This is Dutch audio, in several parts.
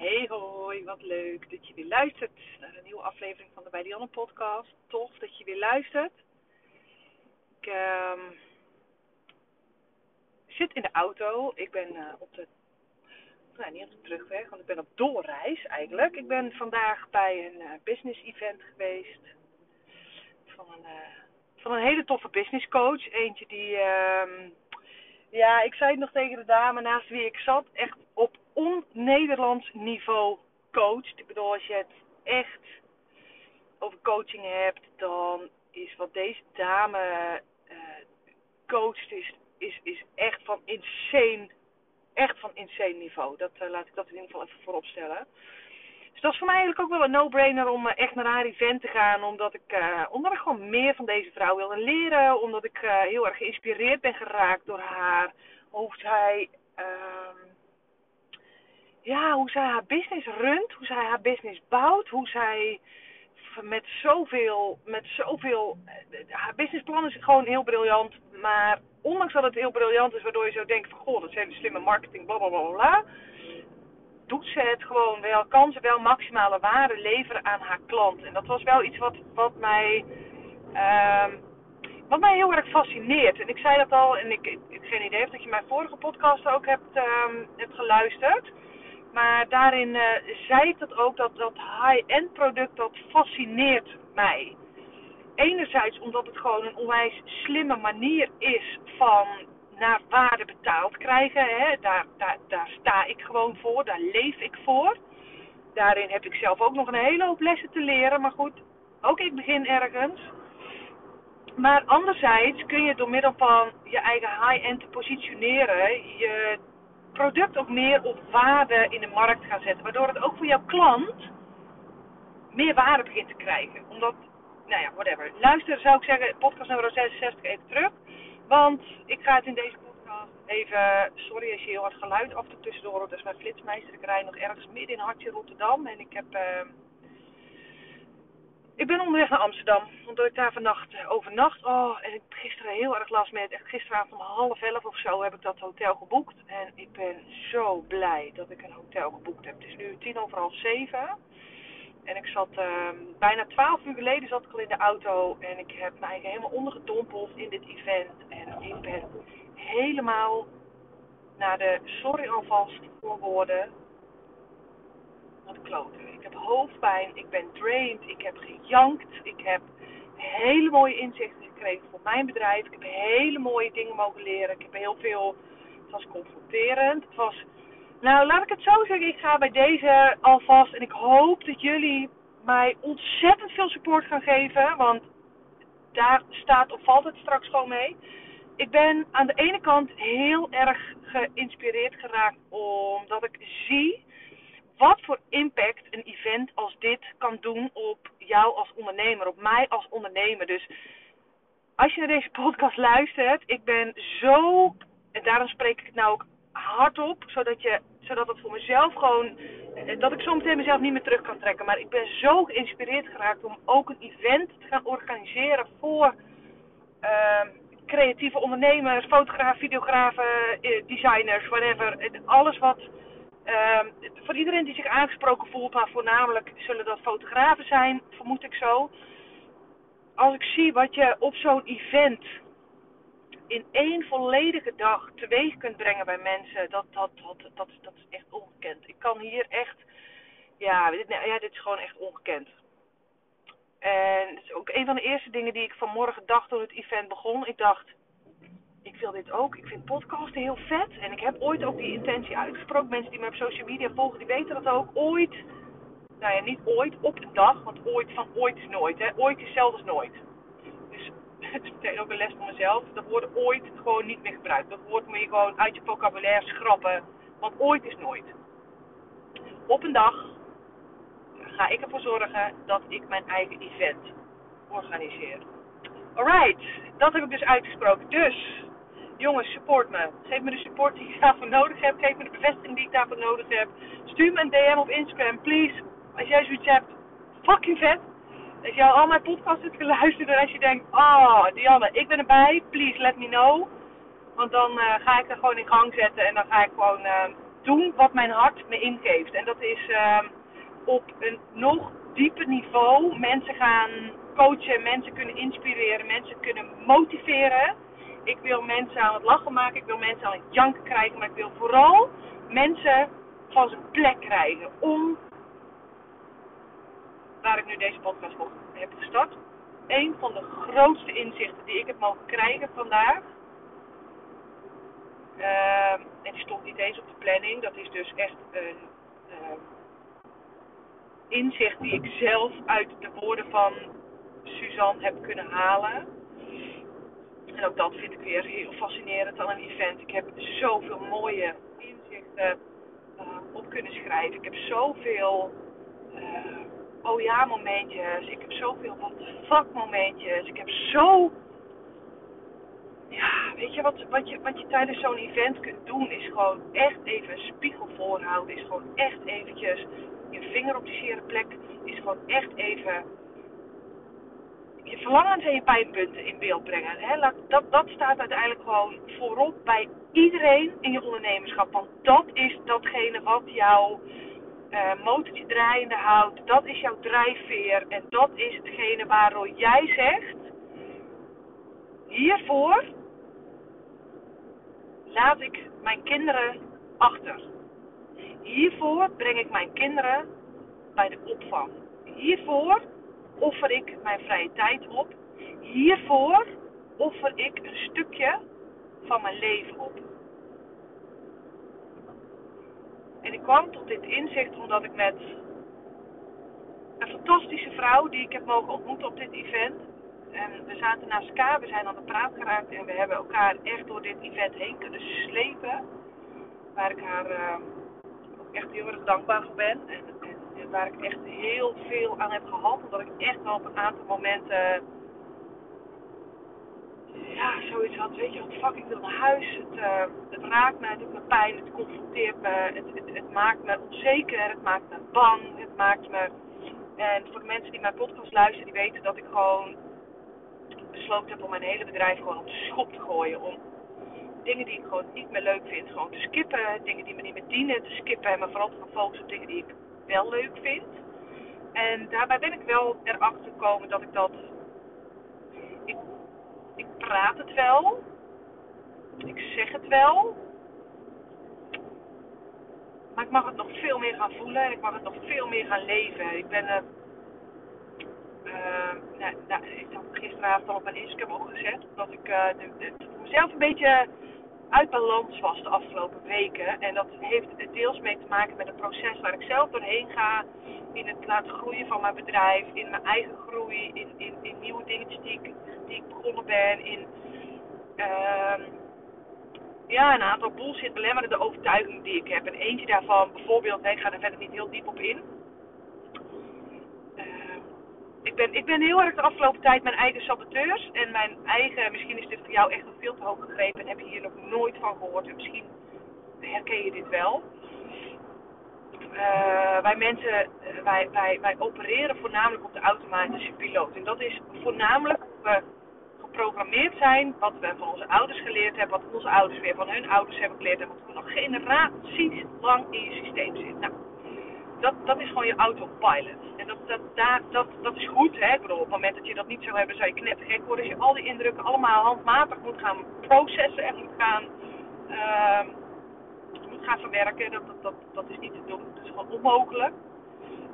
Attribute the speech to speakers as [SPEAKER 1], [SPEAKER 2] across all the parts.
[SPEAKER 1] Hey hoi, wat leuk dat je weer luistert naar een nieuwe aflevering van de Bij Dianne podcast. Tof dat je weer luistert. Ik ehm, zit in de auto. Ik ben uh, op de, nee niet op de terugweg, want ik ben op doorreis eigenlijk. Ik ben vandaag bij een uh, business event geweest van een, uh, van een hele toffe business coach. Eentje die, ehm, ja ik zei het nog tegen de dame naast wie ik zat, echt on-Nederlands niveau coacht. Ik bedoel, als je het echt over coaching hebt, dan is wat deze dame uh, coacht, is, is, is echt van insane, echt van insane niveau. Dat uh, laat ik dat in ieder geval even voorop stellen. Dus dat is voor mij eigenlijk ook wel een no-brainer om uh, echt naar haar event te gaan. Omdat ik, omdat ik gewoon meer van deze vrouw wil leren. Omdat ik heel erg geïnspireerd ben geraakt door haar. Hoe zij ehm, ja, hoe zij haar business runt, hoe zij haar business bouwt, hoe zij met zoveel, met zoveel, haar businessplan is gewoon heel briljant, maar ondanks dat het heel briljant is, waardoor je zo denkt van, goh, dat is hele slimme marketing, bla bla bla bla, doet ze het gewoon wel, kan ze wel maximale waarde leveren aan haar klant. En dat was wel iets wat, wat mij, um, wat mij heel erg fascineert. En ik zei dat al, en ik, ik, ik geen idee of dat je mijn vorige podcast ook hebt, um, hebt geluisterd. Maar daarin uh, zei ik dat ook, dat dat high-end product, dat fascineert mij. Enerzijds omdat het gewoon een onwijs slimme manier is van naar waarde betaald krijgen. Hè. Daar, daar, daar sta ik gewoon voor, daar leef ik voor. Daarin heb ik zelf ook nog een hele hoop lessen te leren. Maar goed, ook ik begin ergens. Maar anderzijds kun je door middel van je eigen high-end te positioneren, je product ook meer op waarde in de markt gaan zetten. Waardoor het ook voor jouw klant meer waarde begint te krijgen. Omdat, nou ja, whatever. Luister zou ik zeggen, podcast nummer 66 even terug. Want ik ga het in deze podcast even, sorry als je heel hard geluid af en tussendoor hoort. Dat is mijn flitsmeister. Ik rij nog ergens midden in hartje Rotterdam. En ik heb... Uh, ik ben onderweg naar Amsterdam, omdat ik daar vannacht uh, overnacht. Oh, en ik gisteren heel erg last met. Echt gisteravond om half elf of zo heb ik dat hotel geboekt. En ik ben zo blij dat ik een hotel geboekt heb. Het is nu tien over half zeven. En ik zat uh, bijna twaalf uur geleden zat ik al in de auto. En ik heb mij helemaal ondergedompeld in dit event. En ik ben helemaal naar de sorry alvast voor woorden kloten. Ik heb hoofdpijn, ik ben drained, ik heb gejankt, ik heb hele mooie inzichten gekregen voor mijn bedrijf. Ik heb hele mooie dingen mogen leren. Ik heb heel veel, het was confronterend. Het was, nou laat ik het zo zeggen, ik ga bij deze alvast en ik hoop dat jullie mij ontzettend veel support gaan geven. Want daar staat of valt het straks gewoon mee. Ik ben aan de ene kant heel erg geïnspireerd geraakt omdat ik zie wat voor impact een event als dit kan doen op jou als ondernemer, op mij als ondernemer. Dus als je naar deze podcast luistert, ik ben zo, en daarom spreek ik het nou ook hardop, zodat, je, zodat het voor mezelf gewoon, dat ik zo meteen mezelf niet meer terug kan trekken. Maar ik ben zo geïnspireerd geraakt om ook een event te gaan organiseren voor uh, creatieve ondernemers, fotografen, videografen, eh, designers, whatever. Alles wat Uh, voor iedereen die zich aangesproken voelt, maar voornamelijk zullen dat fotografen zijn, vermoed ik zo. Als ik zie wat je op zo'n event in één volledige dag teweeg kunt brengen bij mensen, dat, dat, dat, dat, dat is echt ongekend. Ik kan hier echt, ja dit, ja, dit is gewoon echt ongekend. En het is ook een van de eerste dingen die ik vanmorgen dacht toen het event begon. Ik dacht, ik wil dit ook. Ik vind podcasten heel vet. En ik heb ooit ook die intentie uitgesproken. Mensen die me op social media volgen, die weten dat ook. Ooit, nou ja, niet ooit, op een dag. Want ooit van ooit is nooit. Hè. Ooit is zelfs nooit. Dus het is meteen ook een les voor mezelf. Dat woord ooit gewoon niet meer gebruikt. Dat woord moet je gewoon uit je vocabulaire schrappen. Want ooit is nooit. Op een dag ga ik ervoor zorgen dat ik mijn eigen event organiseer. Alright, dat heb ik dus uitgesproken. Dus jongens, support me. Geef me de support die ik daarvoor nodig heb. Geef me de bevestiging die ik daarvoor nodig heb. Stuur me een DM op Instagram, please. Als jij zoiets hebt, fucking vet. Als je al mijn podcasts hebt geluisterd en als je denkt, oh Dianne, ik ben erbij, please let me know. Want dan uh, ga ik er gewoon in gang zetten en dan ga ik gewoon uh, doen wat mijn hart me ingeeft. En dat is ehm, op een nog dieper niveau mensen gaan coachen, mensen kunnen inspireren, mensen kunnen motiveren. Ik wil mensen aan het lachen maken, ik wil mensen aan het janken krijgen, maar ik wil vooral mensen van zijn plek krijgen om waar ik nu deze podcast op heb gestart. Een van de grootste inzichten die ik heb mogen krijgen vandaag. Uh, en die stond niet eens op de planning. Dat is dus echt een uh, inzicht die ik zelf uit de woorden van Suzanne heb kunnen halen. En ook dat vind ik weer heel fascinerend aan een event. Ik heb zoveel mooie inzichten uh, op kunnen schrijven. Ik heb zoveel uh, oh ja momentjes. Ik heb zoveel wat fuck momentjes. Ik heb zo... Ja, weet je wat, wat je, wat je tijdens zo'n event kunt doen is gewoon echt even een spiegel voorhouden. Is gewoon echt eventjes je vinger op die zere plek. Is gewoon echt even je verlangens en je pijnpunten in beeld brengen. Hè? Dat, dat staat uiteindelijk gewoon voorop bij iedereen in je ondernemerschap. Want dat is datgene wat jou uh, motortje draaiende houdt. Dat is jouw drijfveer. En dat is hetgene waardoor jij zegt: hiervoor laat ik mijn kinderen achter. Hiervoor breng ik mijn kinderen bij de opvang. Hiervoor offer ik mijn vrije tijd op. Hiervoor offer ik een stukje van mijn leven op. En ik kwam tot dit inzicht omdat ik met een fantastische vrouw die ik heb mogen ontmoeten op dit event. En we zaten naast elkaar, we zijn aan de praat geraakt en we hebben elkaar echt door dit event heen kunnen slepen. Waar ik haar uh, ook echt heel erg dankbaar voor ben. En, en, en, waar ik echt heel veel aan heb gehad. Omdat ik echt wel op een aantal momenten ja, zoiets had, weet je wat, fuck, ik wil naar huis. Het, uh, het raakt me, het doet me pijn, het confronteert me, het, het, het, maakt me onzeker, het maakt me bang, het maakt me... En voor de mensen die mijn podcast luisteren, die weten dat ik gewoon besloten heb om mijn hele bedrijf gewoon op de schop te gooien. Om dingen die ik gewoon niet meer leuk vind, gewoon te skippen. Dingen die me niet meer dienen, te skippen. En me vooral te focussen op dingen die ik wel leuk vind. En daarbij ben ik wel erachter gekomen dat ik dat ik praat het wel. Ik zeg het wel. Maar ik mag het nog veel meer gaan voelen en ik mag het nog veel meer gaan leven. Ik ben. Uh, uh, nou, ik had gisteravond al op mijn Instagram ook gezet. Dat ik uh, de, mezelf een beetje uit balans was de afgelopen weken. En dat heeft deels mee te maken met het proces waar ik zelf doorheen ga. In het laten groeien van mijn bedrijf, in mijn eigen groei, in, in, in nieuwe dingetjes die ik, die ik begonnen ben. In uh, ja, een aantal bullshit belemmerende overtuigingen die ik heb. En eentje daarvan, bijvoorbeeld, nee, ik ga er verder niet heel diep op in. Ik, ben, ik ben heel erg de afgelopen tijd mijn eigen saboteurs en mijn eigen, misschien is dit voor jou echt nog veel te hoog gegrepen en heb je hier nog nooit van gehoord en misschien herken je dit wel. Uh, wij mensen, wij, wij, wij opereren voornamelijk op de automatische piloot. En dat is voornamelijk hoe we geprogrammeerd zijn, wat we van onze ouders geleerd hebben, wat onze ouders weer van hun ouders hebben geleerd en wat we nog generaties lang in je systeem zit. Nou, dat, dat is gewoon je autopilot. En dat, dat, daar, dat, dat is goed. Hè? Ik bedoel, op het moment dat je dat niet zou hebben, zou je knettergek worden. Als je al die indrukken allemaal handmatig moet gaan processen en moet gaan, uh, moet gaan verwerken. Dat, dat, dat, dat is niet te doen. Dat is gewoon onmogelijk.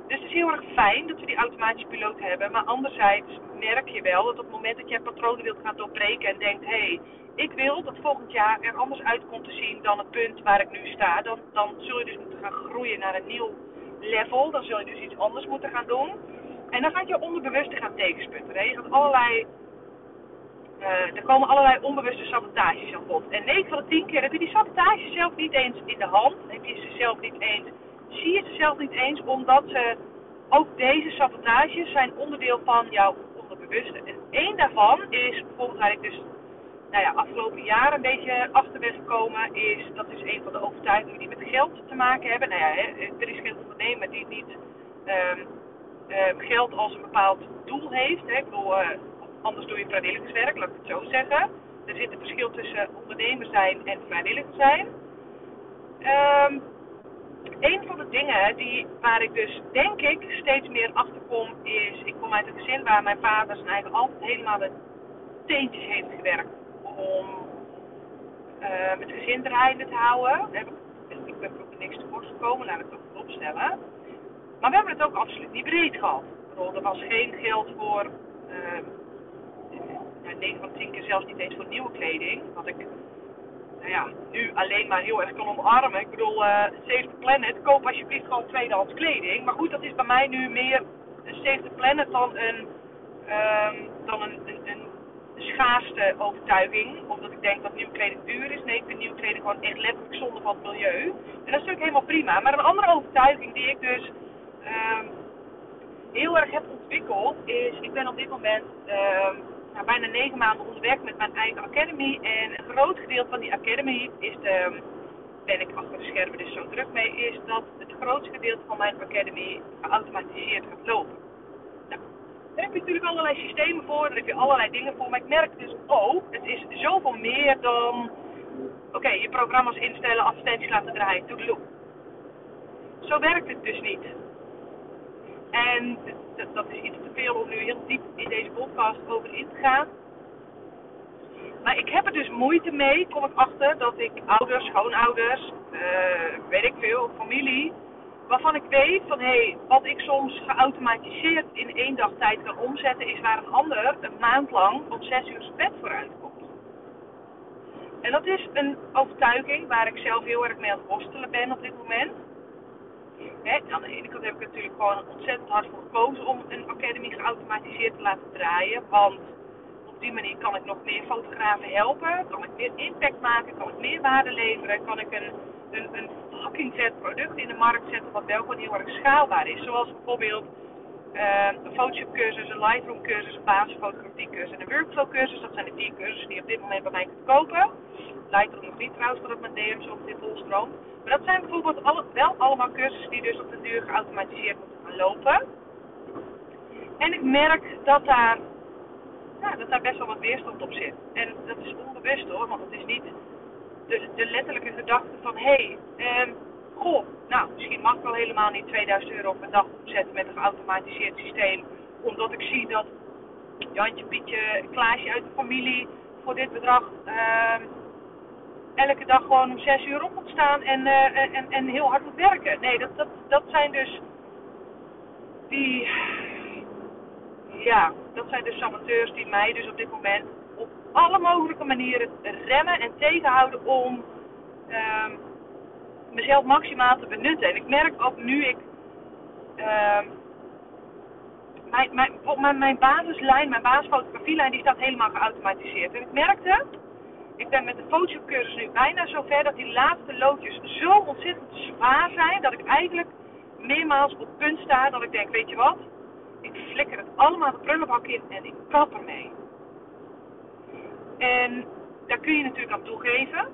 [SPEAKER 1] Dus het is heel erg fijn dat we die automatische piloot hebben. Maar anderzijds merk je wel dat op het moment dat je patronen wilt gaan doorbreken en denkt: hé, hey, ik wil dat volgend jaar er anders uit komt te zien dan het punt waar ik nu sta. Dan, dan zul je dus moeten gaan groeien naar een nieuw level. Dan zul je dus iets anders moeten gaan doen. En dan gaat je onderbewuste gaan tegensputteren. Je gaat allerlei. Uh, er komen allerlei onbewuste sabotages aan bod. En 9 van de 10 keer heb je die sabotages zelf niet eens in de hand. Heb je ze zelf niet eens. Zie je ze zelf niet eens, omdat. Ook deze sabotages zijn onderdeel van jouw onderbewuste. En één daarvan is bijvoorbeeld waar ik dus nou ja, afgelopen jaar een beetje achter ben gekomen, is dat is een van de overtuigingen die met geld te maken hebben. Nou ja, er is ondernemer die niet um, uh, geld als een bepaald doel heeft. Hè. Ik bedoel, uh, anders doe je vrijwilligerswerk, laat ik het zo zeggen. Er zit een verschil tussen ondernemer zijn en vrijwilliger zijn. Um, een van de dingen die, waar ik dus denk ik steeds meer achter kom, is... Ik kom uit een gezin waar mijn vader zijn eigen altijd helemaal de teentjes heeft gewerkt. Om het gezin draaiende te houden. Ik ben ook niks tekort gekomen, laat ik dat Maar we hebben het ook absoluut niet breed gehad. Er was geen geld voor... Uh, nou, 9 van 10 keer zelfs niet eens voor nieuwe kleding. Wat ik nou ja, nu alleen maar heel erg kan omarmen. Ik bedoel, uh, Save the Planet, koop alsjeblieft gewoon tweedehands kleding. Maar goed, dat is bij mij nu meer een Save the Planet dan een, um, dan een, een schaarste overtuiging. Omdat ik denk dat nieuwe kleding duur is. Nee, ik vind nieuwe kleding gewoon echt letterlijk zonde van het milieu. En dat is natuurlijk helemaal prima. Maar een andere overtuiging die ik dus um, heel erg heb ontwikkeld is, ik ben op dit moment... Um, nou, bijna negen maanden onderweg met mijn eigen academy. En een groot gedeelte van die academy is de, ben ik achter de schermen dus zo druk mee, is dat het grootste gedeelte van mijn academy geautomatiseerd gaat lopen. Daar heb je natuurlijk allerlei systemen voor, daar heb je allerlei dingen voor. Maar ik merk dus ook, het is zoveel meer dan, oké, je programma's instellen, advertenties laten draaien, toedeloe. Zo werkt het dus niet. En dat, dat is iets te veel om nu heel diep in deze podcast over in te gaan. Maar ik heb er dus moeite mee, kom ik achter, dat ik ouders, schoonouders, uh, weet ik veel, familie, waarvan ik weet van hé, hey, wat ik soms geautomatiseerd in één dag tijd kan omzetten, is waar een ander een maand lang op zes uur bed vooruit komt. En dat is een overtuiging waar ik zelf heel erg mee aan het worstelen ben op dit moment. Aan de ene kant heb ik natuurlijk gewoon ontzettend hard voor gekozen om een academy geautomatiseerd te laten draaien. Want op die manier kan ik nog meer fotografen helpen. Kan ik meer impact maken. Kan ik meer waarde leveren. Kan ik een, een, een fucking vet product in de markt zetten. Wat wel gewoon heel erg schaalbaar is. Zoals bijvoorbeeld uh, een Photoshop cursus, een Lightroom cursus, een basisfotografie cursus en een workflow cursus. Dat zijn de vier cursussen die je op dit moment bij mij kunt kopen. Lightroom nog niet trouwens, voordat mijn DM's op dit volstroomt. Maar dat zijn bijvoorbeeld alle, wel allemaal cursussen die dus op de duur geautomatiseerd moeten gaan lopen. En ik merk dat daar, ja, dat daar best wel wat weerstand op zit. En dat is onbewust hoor, want het is niet de, de letterlijke gedachte van hé, hey, um, goh, nou misschien mag ik wel helemaal niet 2000 euro per dag opzetten met een geautomatiseerd systeem. Omdat ik zie dat Jantje, Pietje, Klaasje uit de familie voor dit bedrag uh, elke dag gewoon om zes uur op moet staan en, uh, en, en heel hard moet werken. Nee, dat, dat, dat zijn dus die. Ja, dat zijn dus amateurs die mij dus op dit moment alle mogelijke manieren remmen en tegenhouden om uh, mezelf maximaal te benutten. En ik merk ook nu ik. Uh, mijn, mijn, mijn, mijn basislijn, mijn basisfotografielijn, die staat helemaal geautomatiseerd. En ik merkte ik ben met de Photoshop cursus nu bijna zover dat die laatste loodjes zo ontzettend zwaar zijn dat ik eigenlijk meermaals op punt sta dat ik denk, weet je wat? Ik flikker het allemaal de prullenbak in en ik kap ermee. En daar kun je natuurlijk aan toegeven.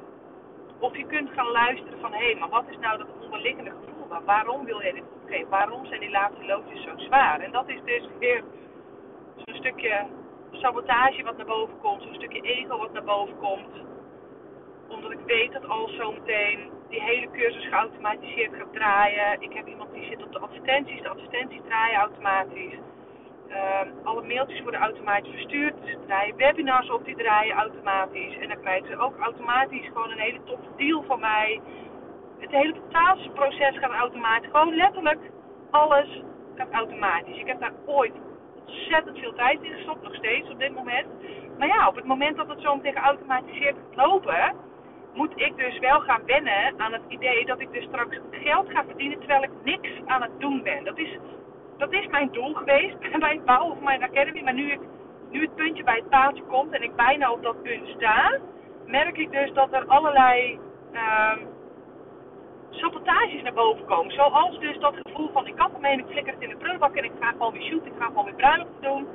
[SPEAKER 1] Of je kunt gaan luisteren van, hé, hey, maar wat is nou dat onderliggende gevoel? Waarom wil jij dit opgeven? Waarom zijn die laatste loodjes zo zwaar? En dat is dus weer zo'n stukje sabotage wat naar boven komt, zo'n stukje ego wat naar boven komt. Omdat ik weet dat als zometeen die hele cursus geautomatiseerd gaat draaien. Ik heb iemand die zit op de advertenties, de advertenties draaien automatisch. Uh, alle mailtjes worden automatisch verstuurd. Dus draaien webinars op, die draaien automatisch. En dan krijgen ze ook automatisch gewoon een hele toffe deal van mij. Het hele betaalproces gaat automatisch. Gewoon letterlijk alles gaat automatisch. Ik heb daar ooit ontzettend veel tijd in gestopt, nog steeds op dit moment. Maar ja, op het moment dat het zo meteen geautomatiseerd gaat lopen, moet ik dus wel gaan wennen aan het idee dat ik dus straks geld ga verdienen terwijl ik niks aan het doen ben. Dat is, dat is mijn doel geweest bij het bouwen van mijn academy. Maar nu, ik, nu het puntje bij het paaltje komt en ik bijna op dat punt sta, merk ik dus dat er allerlei uh, sabotages naar boven komen. Zoals dus dat gevoel van ik kap ermee ik flikker het in de prullenbak en ik ga gewoon weer shooten, ik ga gewoon weer bruiloft doen.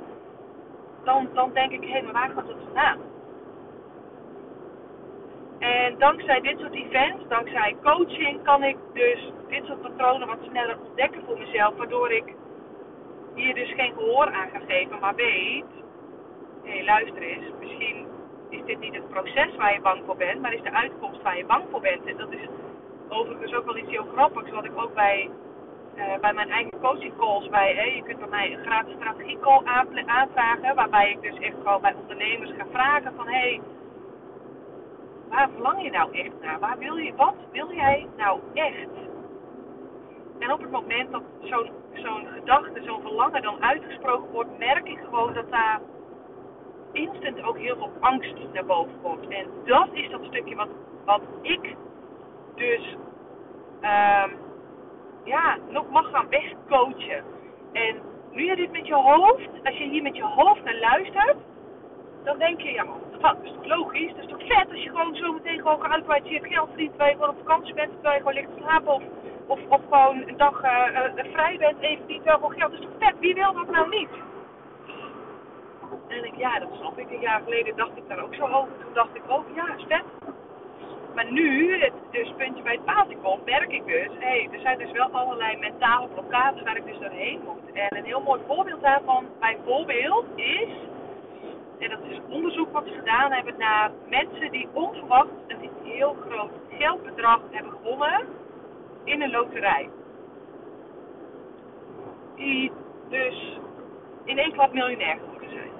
[SPEAKER 1] Dan, dan denk ik, hé, maar waar gaat het vandaan? En dankzij dit soort events, dankzij coaching, kan ik dus dit soort patronen wat sneller ontdekken voor mezelf. Waardoor ik hier dus geen gehoor aan ga geven, maar weet, hé hey, luister eens, misschien is dit niet het proces waar je bang voor bent, maar is de uitkomst waar je bang voor bent. En dat is overigens ook wel iets heel grappigs, wat ik ook bij, uh, bij mijn eigen coaching calls bij, hè, je kunt bij mij een gratis strategie call aanvragen, waarbij ik dus echt gewoon bij ondernemers ga vragen van, hé, hey, waar verlang je nou echt naar? Waar wil je, wat wil jij nou echt? En op het moment dat zo'n zo'n gedachte, zo'n verlangen dan uitgesproken wordt, merk ik gewoon dat daar instant ook heel veel angst naar boven komt. En dat is dat stukje wat, wat ik dus um, ja, nog mag gaan wegcoachen. En nu je dit met je hoofd, als je hier met je hoofd naar luistert, dan denk je, ja, dat is toch logisch? Dat is toch vet als je gewoon zo meteen gewoon kan je hebt geld verdient, terwijl je gewoon op vakantie bent, terwijl je gewoon ligt te slapen of, of, of gewoon een dag uh, uh, vrij bent even niet wel gewoon geld. Dat is vet? Wie wil dat nou niet? En ik, ja, dat snap ik. Een jaar geleden dacht ik daar ook zo over. Toen dacht ik ook, ja, is vet. Maar nu, het dus puntje bij het paaltje komt, merk ik dus, hé, hey, er zijn dus wel allerlei mentale blokkades waar ik dus doorheen moet. En een heel mooi voorbeeld daarvan, bijvoorbeeld, is, en dat is onderzoek wat ze gedaan hebben naar mensen die onverwacht een heel groot geldbedrag hebben gewonnen in een loterij. Die dus in één klap miljonair geworden zijn.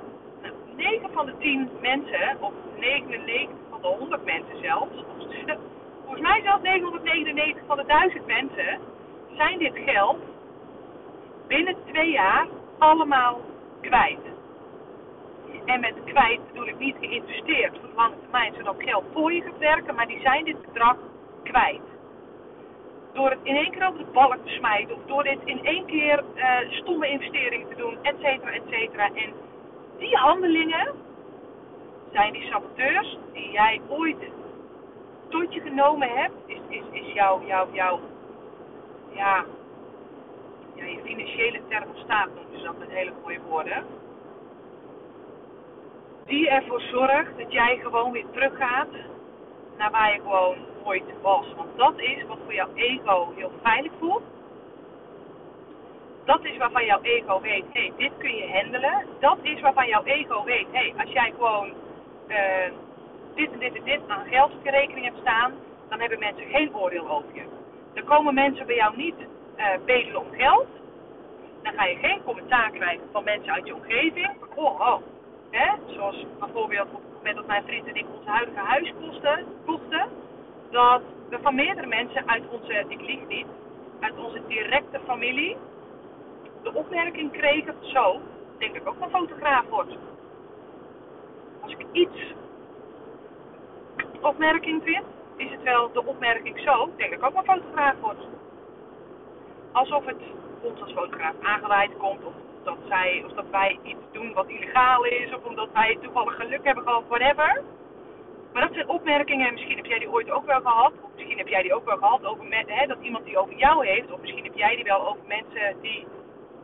[SPEAKER 1] Nou, 9 van de 10 mensen, of 99 van de 100 mensen zelfs, volgens mij zelfs 999 van de 1000 mensen, zijn dit geld binnen twee jaar allemaal kwijt. En met kwijt bedoel ik niet geïnvesteerd voor de lange termijn, zodat geld voor je gaat werken, maar die zijn dit bedrag kwijt. Door het in één keer over de balk te smijten, of door dit in één keer uh, stomme investeringen te doen, et cetera, et cetera. En die handelingen zijn die saboteurs die jij ooit tot je genomen hebt, is, is, is jouw, jouw, jouw, ja, ja, je financiële thermostaat noemen ze dat met hele mooie woorden. Die ervoor zorgt dat jij gewoon weer teruggaat naar waar je gewoon was. Want dat is wat voor jouw ego heel veilig voelt. Dat is waarvan jouw ego weet, hé, hey, dit kun je handelen. Dat is waarvan jouw ego weet, hé, hey, als jij gewoon uh, dit en dit en dit aan geld op je rekening hebt staan, dan hebben mensen geen oordeel over je. Dan komen mensen bij jou niet uh, bedelen om geld. Dan ga je geen commentaar krijgen van mensen uit je omgeving. Oh, oh. Hè? Zoals bijvoorbeeld moment dat mijn vriend en ik ons huidige huis kochten, kochten dat we van meerdere mensen uit onze, ik lieg niet, uit onze directe familie de opmerking kregen, zo, denk ik ook een fotograaf wordt. Als ik iets opmerking vind, is het wel de opmerking zo, denk ik ook een fotograaf wordt. Alsof het ons als fotograaf aangeleid komt, of dat, zij, of dat wij iets doen wat illegaal is, of omdat wij toevallig geluk hebben gehad, whatever. Maar dat zijn opmerkingen, misschien heb jij die ooit ook wel gehad. Of misschien heb jij die ook wel gehad over hè, dat iemand die over jou heeft. Of misschien heb jij die wel over mensen die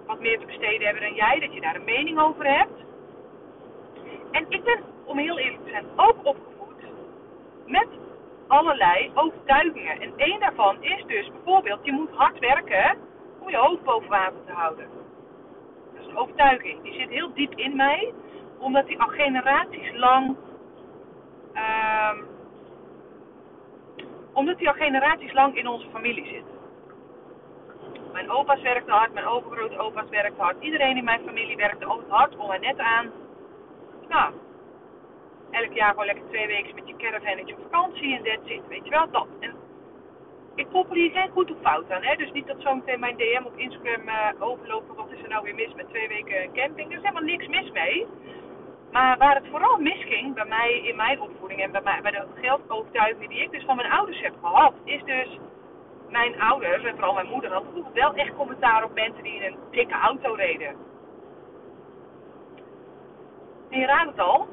[SPEAKER 1] wat meer te besteden hebben dan jij. Dat je daar een mening over hebt. En ik ben, om heel eerlijk te zijn, ook opgevoed met allerlei overtuigingen. En één daarvan is dus bijvoorbeeld, je moet hard werken om je hoofd boven water te houden. Dat is een overtuiging. Die zit heel diep in mij, omdat die al generaties lang Um, omdat hij al generaties lang in onze familie zit. Mijn opa's werkten hard, mijn overgrootopa's werkten hard. Iedereen in mijn familie werkte ook hard om er net aan. Nou, elk jaar gewoon lekker twee weken met je caravannetje op vakantie en dat zit, weet je wel, dat. En ik koppel hier geen goed of fout aan, hè. Dus niet dat zometeen mijn DM op Instagram uh, overloopt wat is er nou weer mis met twee weken camping. Er is helemaal niks mis mee. Maar waar het vooral misging bij mij in mijn opvoeding en bij, mij, bij de geldovertuiging die ik dus van mijn ouders heb gehad, is dus mijn ouders en vooral mijn moeder vroeger wel echt commentaar op mensen die in een dikke auto reden. En je raadt het al,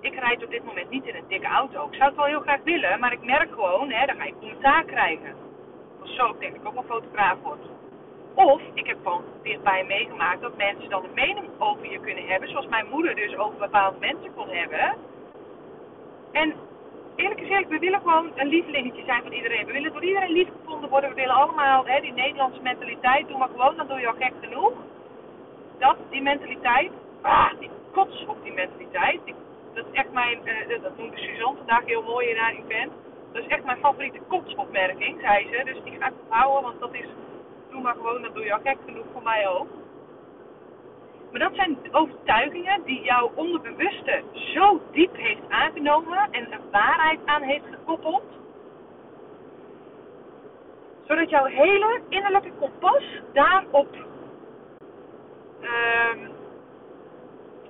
[SPEAKER 1] ik rijd op dit moment niet in een dikke auto. Ik zou het wel heel graag willen, maar ik merk gewoon, hè, dan ga je commentaar krijgen. Zo, ik denk ik ook een fotograaf word. Of ik heb gewoon dichtbij meegemaakt dat mensen dan een mening over je kunnen hebben, zoals mijn moeder dus over bepaalde mensen kon hebben. En eerlijk gezegd, we willen gewoon een lievelingetje zijn van iedereen. We willen door iedereen lief gevonden worden. We willen allemaal hè, die Nederlandse mentaliteit. Doe maar gewoon, dan doe je al gek genoeg. Dat, die mentaliteit. Ah, die kots op die mentaliteit. dat is echt mijn, uh, dat noemde Suzanne vandaag heel mooi in haar event. Dat is echt mijn favoriete kotsopmerking, zei ze. Dus die ga ik onthouden, want dat is, maar gewoon, dat doe je al gek genoeg voor mij ook. Maar dat zijn overtuigingen die jouw onderbewuste zo diep heeft aangenomen en een waarheid aan heeft gekoppeld. Zodat jouw hele innerlijke kompas daarop um,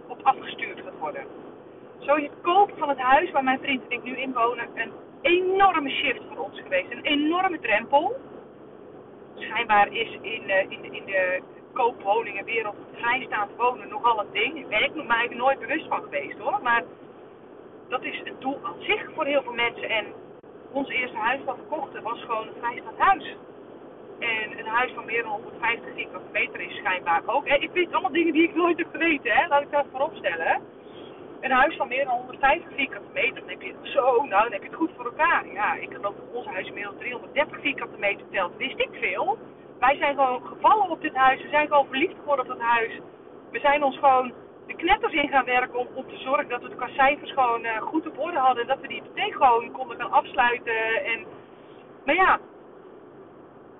[SPEAKER 1] op afgestuurd gaat worden. Zo je koop van het huis waar mijn vriend en ik nu in wonen een enorme shift voor ons geweest. Een enorme drempel. Schijnbaar is in, uh, in, in de koopwoningenwereld vrijstaand wonen nogal een ding. Ik ben ik mij nooit bewust van geweest hoor. Maar dat is een doel aan zich voor heel veel mensen. En ons eerste huis dat we kochten was gewoon een vrijstaand huis. En een huis van meer dan 150 vierkante meter is schijnbaar ook. Ik weet allemaal dingen die ik nooit heb geweten, hè? laat ik dat voorop stellen. Een huis van meer dan 150 vierkante meter, dan heb je het zo, nou dan heb je het goed voor elkaar. Ja, ik geloof dat ons huis inmiddels 330 vierkante meter telt, wist ik veel. Wij zijn gewoon gevallen op dit huis, we zijn gewoon verliefd geworden op dat huis. We zijn ons gewoon de knetters in gaan werken om, om te zorgen dat we de kascijfers gewoon uh, goed op orde hadden. En dat we die hypotheek gewoon konden gaan afsluiten. En, maar ja,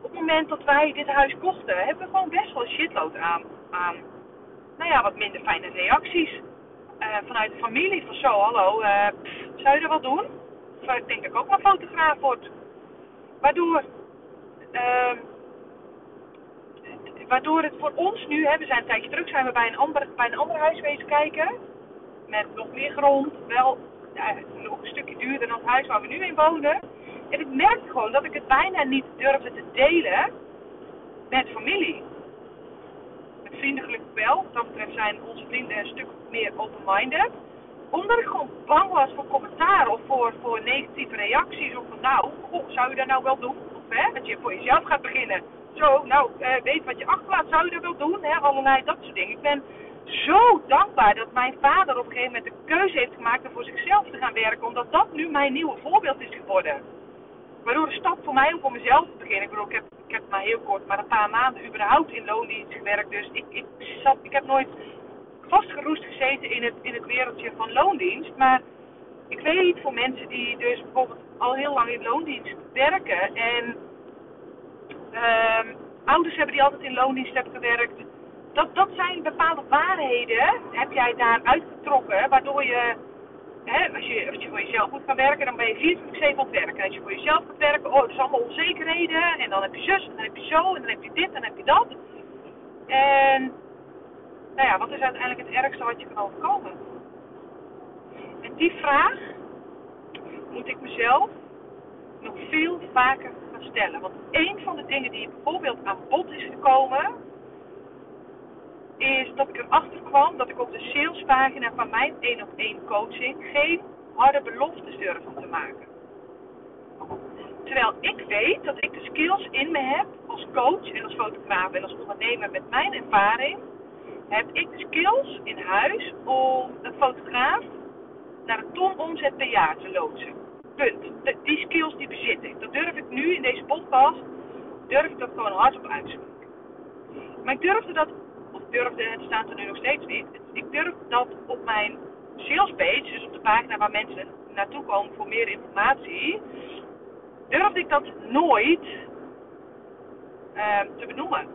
[SPEAKER 1] op het moment dat wij dit huis kochten, hebben we gewoon best wel een shitload aan, aan nou ja, wat minder fijne reacties. Uh, vanuit de familie van zo, hallo, uh, zou je er wat doen? Of ik denk dat ik ook maar fotograaf word. Waardoor, uh, waardoor het voor ons nu, we zijn een tijdje terug, zijn we bij een ander, bij een ander huis wezen kijken. Met nog meer grond, wel een stukje duurder dan het huis waar we nu in wonen. En ik merkte gewoon dat ik het bijna niet durfde te delen met familie. Gelukkig wel. Wat dat betreft zijn onze vrienden een stuk meer open-minded. Omdat ik gewoon bang was voor commentaar of voor, voor negatieve reacties. Of van nou, goh, zou je dat nou wel doen? Of hè, dat je voor jezelf gaat beginnen. Zo, nou, eh, weet wat je achterlaat, zou je dat wel doen? Hè? Allerlei dat soort dingen. Ik ben zo dankbaar dat mijn vader op een gegeven moment de keuze heeft gemaakt om voor zichzelf te gaan werken. Omdat dat nu mijn nieuwe voorbeeld is geworden. Waardoor de stap voor mij om voor mezelf te beginnen. Ik bedoel, ik heb, ik heb maar heel kort, maar een paar maanden überhaupt in loondienst gewerkt. Dus ik, ik, zat, ik heb nooit vastgeroest gezeten in het, in het wereldje van loondienst. Maar ik weet voor mensen die dus bijvoorbeeld al heel lang in loondienst werken. En uh, ouders hebben die altijd in loondienst hebben gewerkt. Dat, dat zijn bepaalde waarheden, heb jij daar uitgetrokken, waardoor je als, je, als je voor jezelf moet gaan werken, dan ben je 24-7 aan het werken. Als je voor jezelf gaat werken, oh, dat is allemaal onzekerheden. En dan heb je zus, en dan heb je zo, en dan heb je dit, en dan heb je dat. En, nou ja, wat is uiteindelijk het ergste wat je kan overkomen? En die vraag moet ik mezelf nog veel vaker gaan stellen. Want een van de dingen die bijvoorbeeld aan bod is gekomen is dat ik erachter kwam dat ik op de salespagina van mijn 1 op 1 coaching geen harde beloftes durfde te maken. Terwijl ik weet dat ik de skills in me heb als coach en als fotograaf en als ondernemer met mijn ervaring, heb ik de skills in huis om een fotograaf naar een ton omzet per jaar te loodsen. Punt. Die skills die bezit ik. Dat durf ik nu in deze podcast, durf ik dat gewoon hardop uitspreken. Maar ik durfde dat durfde, het staat er nu nog steeds niet, ik durf dat op mijn salespage, dus op de pagina waar mensen naartoe komen voor meer informatie, durfde ik dat nooit uh, te benoemen.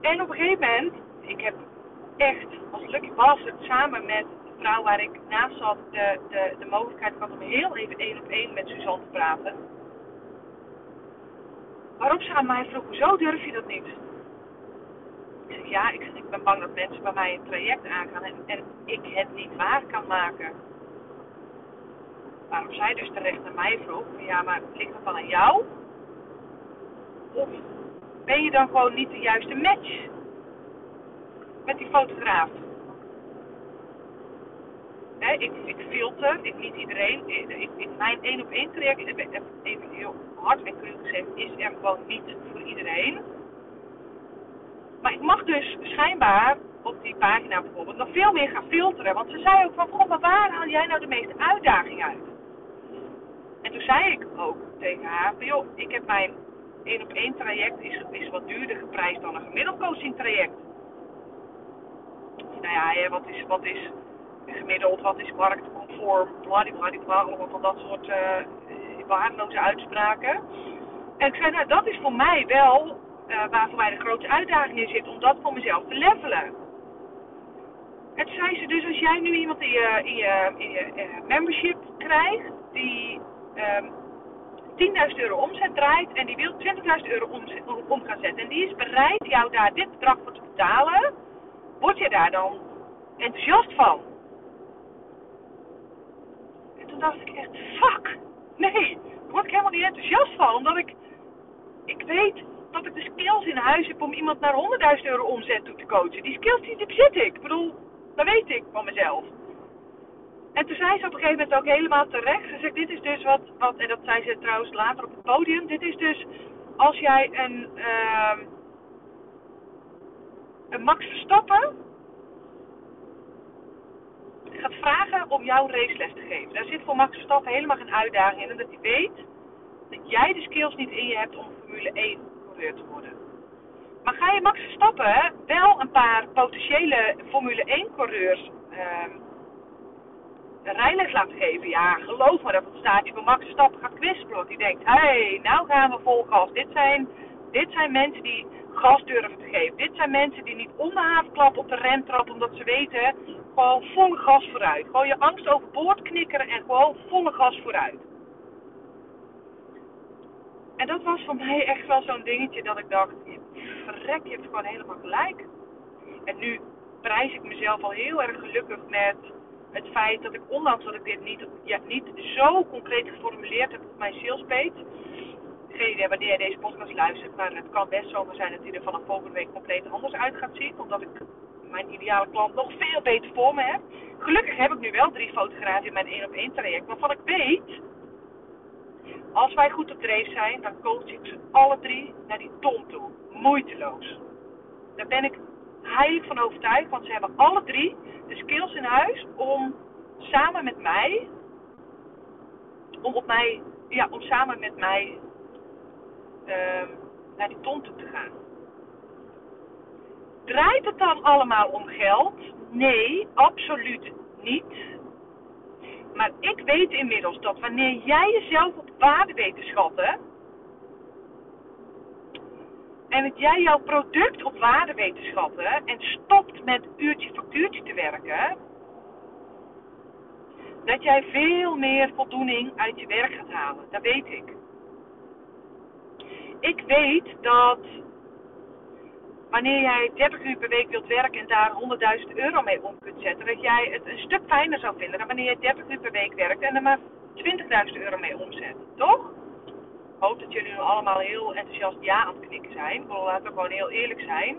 [SPEAKER 1] En op een gegeven moment, ik heb echt als Lucky Bastard samen met de vrouw waar ik naast zat, de, de, de mogelijkheid gehad om heel even één op één met Suzanne te praten. Waarop ze aan mij vroeg, hoezo durf je dat niet? Ja, ik, ik ben bang dat mensen bij mij een traject aangaan en, en ik het niet waar kan maken. Waarop zij dus terecht naar mij vroeg, ja, maar ligt dat dan aan jou? Of ben je dan gewoon niet de juiste match met die fotograaf? He, ik, ik filter, ik, niet iedereen. Ik, mijn één op één traject, even heel hard en cru gezegd, is er gewoon niet voor iedereen. Maar ik mag dus schijnbaar op die pagina bijvoorbeeld nog veel meer gaan filteren. Want ze zei ook van, god, maar waar haal jij nou de meeste uitdaging uit? En toen zei ik ook tegen haar, van, joh, ik heb mijn één op één traject is, is wat duurder geprijsd dan een gemiddeld coaching traject. Nou ja, wat is, wat is gemiddeld, wat is marktconform, bladibladibla, allemaal van dat soort uh, waardeloze uitspraken. En ik zei, nou dat is voor mij wel uh, waar voor mij de grootste uitdaging in zit, om dat voor mezelf te levelen. En toen zei ze dus, als jij nu iemand in je, in je, in je uh, membership krijgt, die um, 10.000 euro omzet draait en die wil 20.000 euro omzet, om gaan zetten. En die is bereid jou daar dit bedrag voor te betalen. Word je daar dan enthousiast van? En toen dacht ik echt, fuck, nee, daar word ik helemaal niet enthousiast van. Omdat ik, ik weet dat ik de skills in huis heb om iemand naar 100.000 euro omzet toe te coachen. Die skills die bezit ik. Ik bedoel, dat weet ik van mezelf. En toen zei ze op een gegeven moment ook helemaal terecht. Ze zegt, dit is dus wat, wat, en dat zei ze trouwens later op het podium. Dit is dus als jij een, uh, een Max Verstappen gaat vragen om jouw raceles te geven. Daar zit voor Max Verstappen helemaal geen uitdaging in. Omdat hij weet dat jij de skills niet in je hebt om Formule 1 worden. Maar ga je Max Verstappen wel een paar potentiële Formule 1 coureurs... Uh, rijles laten geven. Ja, geloof me dat het staatje van Max Verstappen gaat kwispelen. Die denkt, hé, hey, nou gaan we vol gas. Dit zijn, dit zijn mensen die gas durven te geven. Dit zijn mensen die niet om de haven klappen op de remtrap omdat ze weten, gewoon volle gas vooruit. Gewoon je angst overboord knikkeren en gewoon volle gas vooruit. En dat was voor mij echt wel zo'n dingetje dat ik dacht, verrek, je hebt gewoon helemaal gelijk. En nu prijs ik mezelf al heel erg gelukkig met het feit dat ik, ondanks dat ik dit niet, ja, niet zo concreet geformuleerd heb op mijn salespage. Geen idee wanneer je deze podcast luistert, maar het kan best zomaar zijn dat hij er vanaf volgende week compleet anders uit gaat zien. Omdat ik mijn ideale klant nog veel beter voor me heb. Gelukkig heb ik nu wel drie fotografen in mijn 1 op 1 traject, waarvan ik weet, als wij goed op dreef zijn, dan coach ik ze alle drie naar die ton toe. Moeiteloos. Daar ben ik heilig van overtuigd, want ze hebben alle drie de skills in huis om samen met mij, om op mij, ja, om samen met mij uh, naar die ton toe te gaan. Draait het dan allemaal om geld? Nee, absoluut niet. Maar ik weet inmiddels dat wanneer jij jezelf op waarde weet te schatten, en dat jij jouw product op waarde weet te schatten en stopt met uurtje factuurtje te werken, dat jij veel meer voldoening uit je werk gaat halen. Dat weet ik. Ik weet dat wanneer jij 30 uur per week wilt werken en daar 100.000 euro mee om kunt zetten, dat jij het een stuk fijner zou vinden dan wanneer je 30 uur per week werkt en er maar 20.000 euro mee omzet. Toch? hoop dat jullie nu allemaal heel enthousiast ja aan het knikken zijn. Ik laten we gewoon heel eerlijk zijn.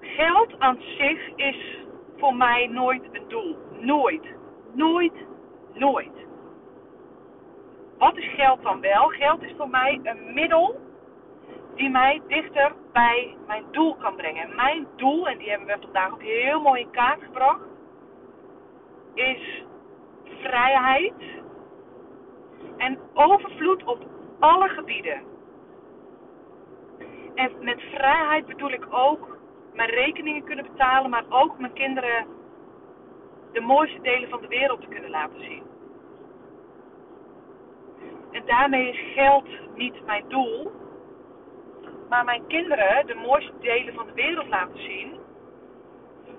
[SPEAKER 1] Geld aan zich is voor mij nooit een doel. Nooit. Nooit. Nooit. Wat is geld dan wel? Geld is voor mij een middel die mij dichter bij mijn doel kan brengen. mijn doel, en die hebben we vandaag ook heel mooi in kaart gebracht, is vrijheid en overvloed op alle gebieden. En met vrijheid bedoel ik ook mijn rekeningen kunnen betalen, maar ook mijn kinderen de mooiste delen van de wereld te kunnen laten zien. En daarmee is geld niet mijn doel, maar mijn kinderen de mooiste delen van de wereld laten zien.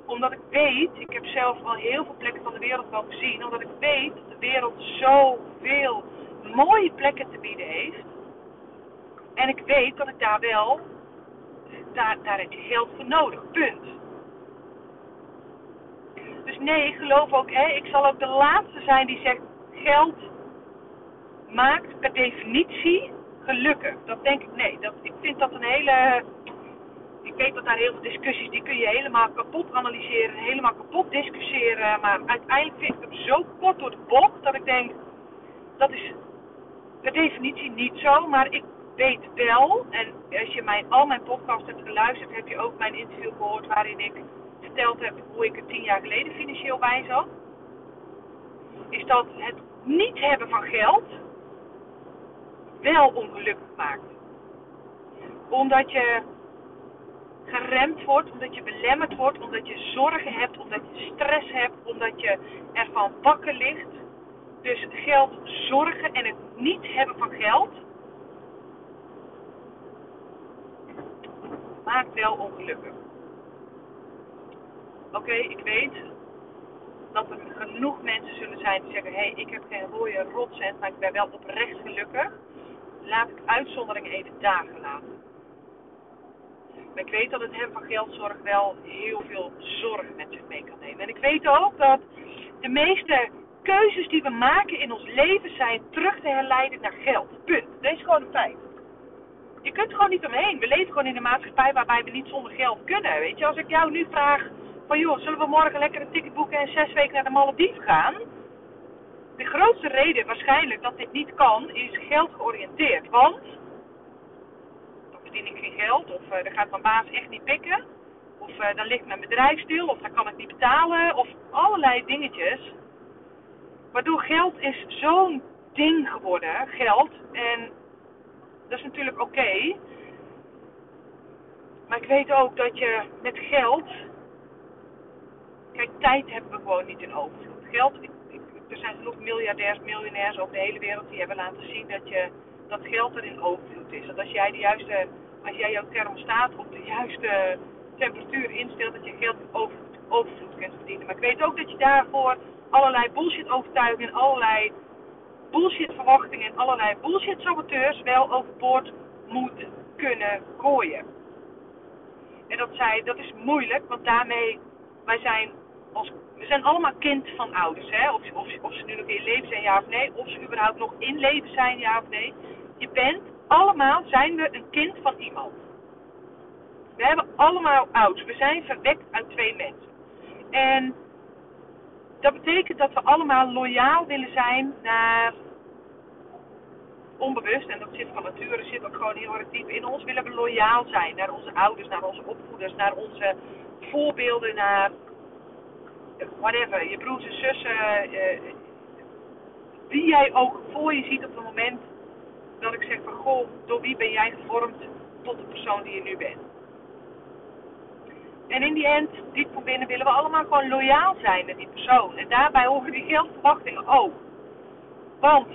[SPEAKER 1] Omdat ik weet, ik heb zelf al heel veel plekken van de wereld wel gezien, omdat ik weet dat de wereld zoveel mooie plekken te bieden heeft. En ik weet dat ik daar wel, daar, daar heb je geld voor nodig. Punt. Dus nee, ik geloof ook, hè, ik zal ook de laatste zijn die zegt, geld maakt per definitie gelukkig. Dat denk ik, nee, dat, ik vind dat een hele, ik weet dat daar heel veel discussies, die kun je helemaal kapot analyseren, helemaal kapot discussiëren. Maar uiteindelijk vind ik hem zo kort door de bocht dat ik denk, dat is per definitie niet zo, maar ik weet wel, en als je mijn, al mijn podcasts hebt geluisterd, heb je ook mijn interview gehoord waarin ik verteld heb hoe ik er tien jaar geleden financieel bij zat. Is dat het niet hebben van geld wel ongelukkig maakt. Omdat je geremd wordt, omdat je belemmerd wordt, omdat je zorgen hebt, omdat je stress hebt, omdat je ervan wakker ligt. Dus geld zorgen en het niet hebben van geld maakt wel ongelukkig. Oké, ik weet dat er genoeg mensen zullen zijn die zeggen: hé, hey, ik heb geen rode rotcent, maar ik ben wel oprecht gelukkig. Laat ik uitzondering even dagen laten. Maar ik weet dat het hebben van geldzorg wel heel veel zorg met zich mee kan nemen. En ik weet ook dat de meeste keuzes die we maken in ons leven zijn terug te herleiden naar geld. Punt. Dat is gewoon een feit. Je kunt gewoon niet omheen. We leven gewoon in een maatschappij waarbij we niet zonder geld kunnen. Weet je, als ik jou nu vraag van joh, zullen we morgen lekker een ticket boeken en zes weken naar de Malediven gaan? De grootste reden waarschijnlijk dat dit niet kan, is geld georiënteerd. Want dan verdien ik geen geld, of uh, dan gaat mijn baas echt niet pikken, of uh, dan ligt mijn bedrijf stil, of dan kan ik niet betalen, of allerlei dingetjes. Waardoor geld is zo'n ding geworden, geld. En dat is natuurlijk oké. Maar ik weet ook dat je met geld. Kijk, tijd hebben we gewoon niet in overvloed. Geld, er zijn genoeg miljardairs, miljonairs over de hele wereld die hebben laten zien dat, je, dat geld er in overvloed is. Dat als jij, de juiste, als jij jouw thermostaat op de juiste temperatuur instelt, dat je geld in overvloed, kunt verdienen. Maar ik weet ook dat je daarvoor allerlei bullshit overtuigingen, allerlei bullshit verwachtingen en allerlei bullshit saboteurs wel overboord moet kunnen gooien. En dat, zei, dat is moeilijk, want daarmee, wij zijn, als, we zijn allemaal kind van ouders. Hè? Of, of, of ze nu nog in leven zijn, ja of nee. Of ze überhaupt nog in leven zijn, ja of nee. Je bent, allemaal zijn we een kind van iemand. We hebben allemaal ouders. We zijn verwekt uit twee mensen. En dat betekent dat we allemaal loyaal willen zijn naar onbewust, en dat zit van nature, zit ook gewoon heel erg diep in ons, willen we loyaal zijn naar onze ouders, naar onze opvoeders, naar onze voorbeelden, naar whatever, je broers en zussen, uh, wie jij ook voor je ziet op het moment dat ik zeg van goh, door wie ben jij gevormd tot de persoon die je nu bent. En in die end, diep van binnen, willen we allemaal gewoon loyaal zijn met die persoon. En daarbij horen die geldverwachtingen ook. Want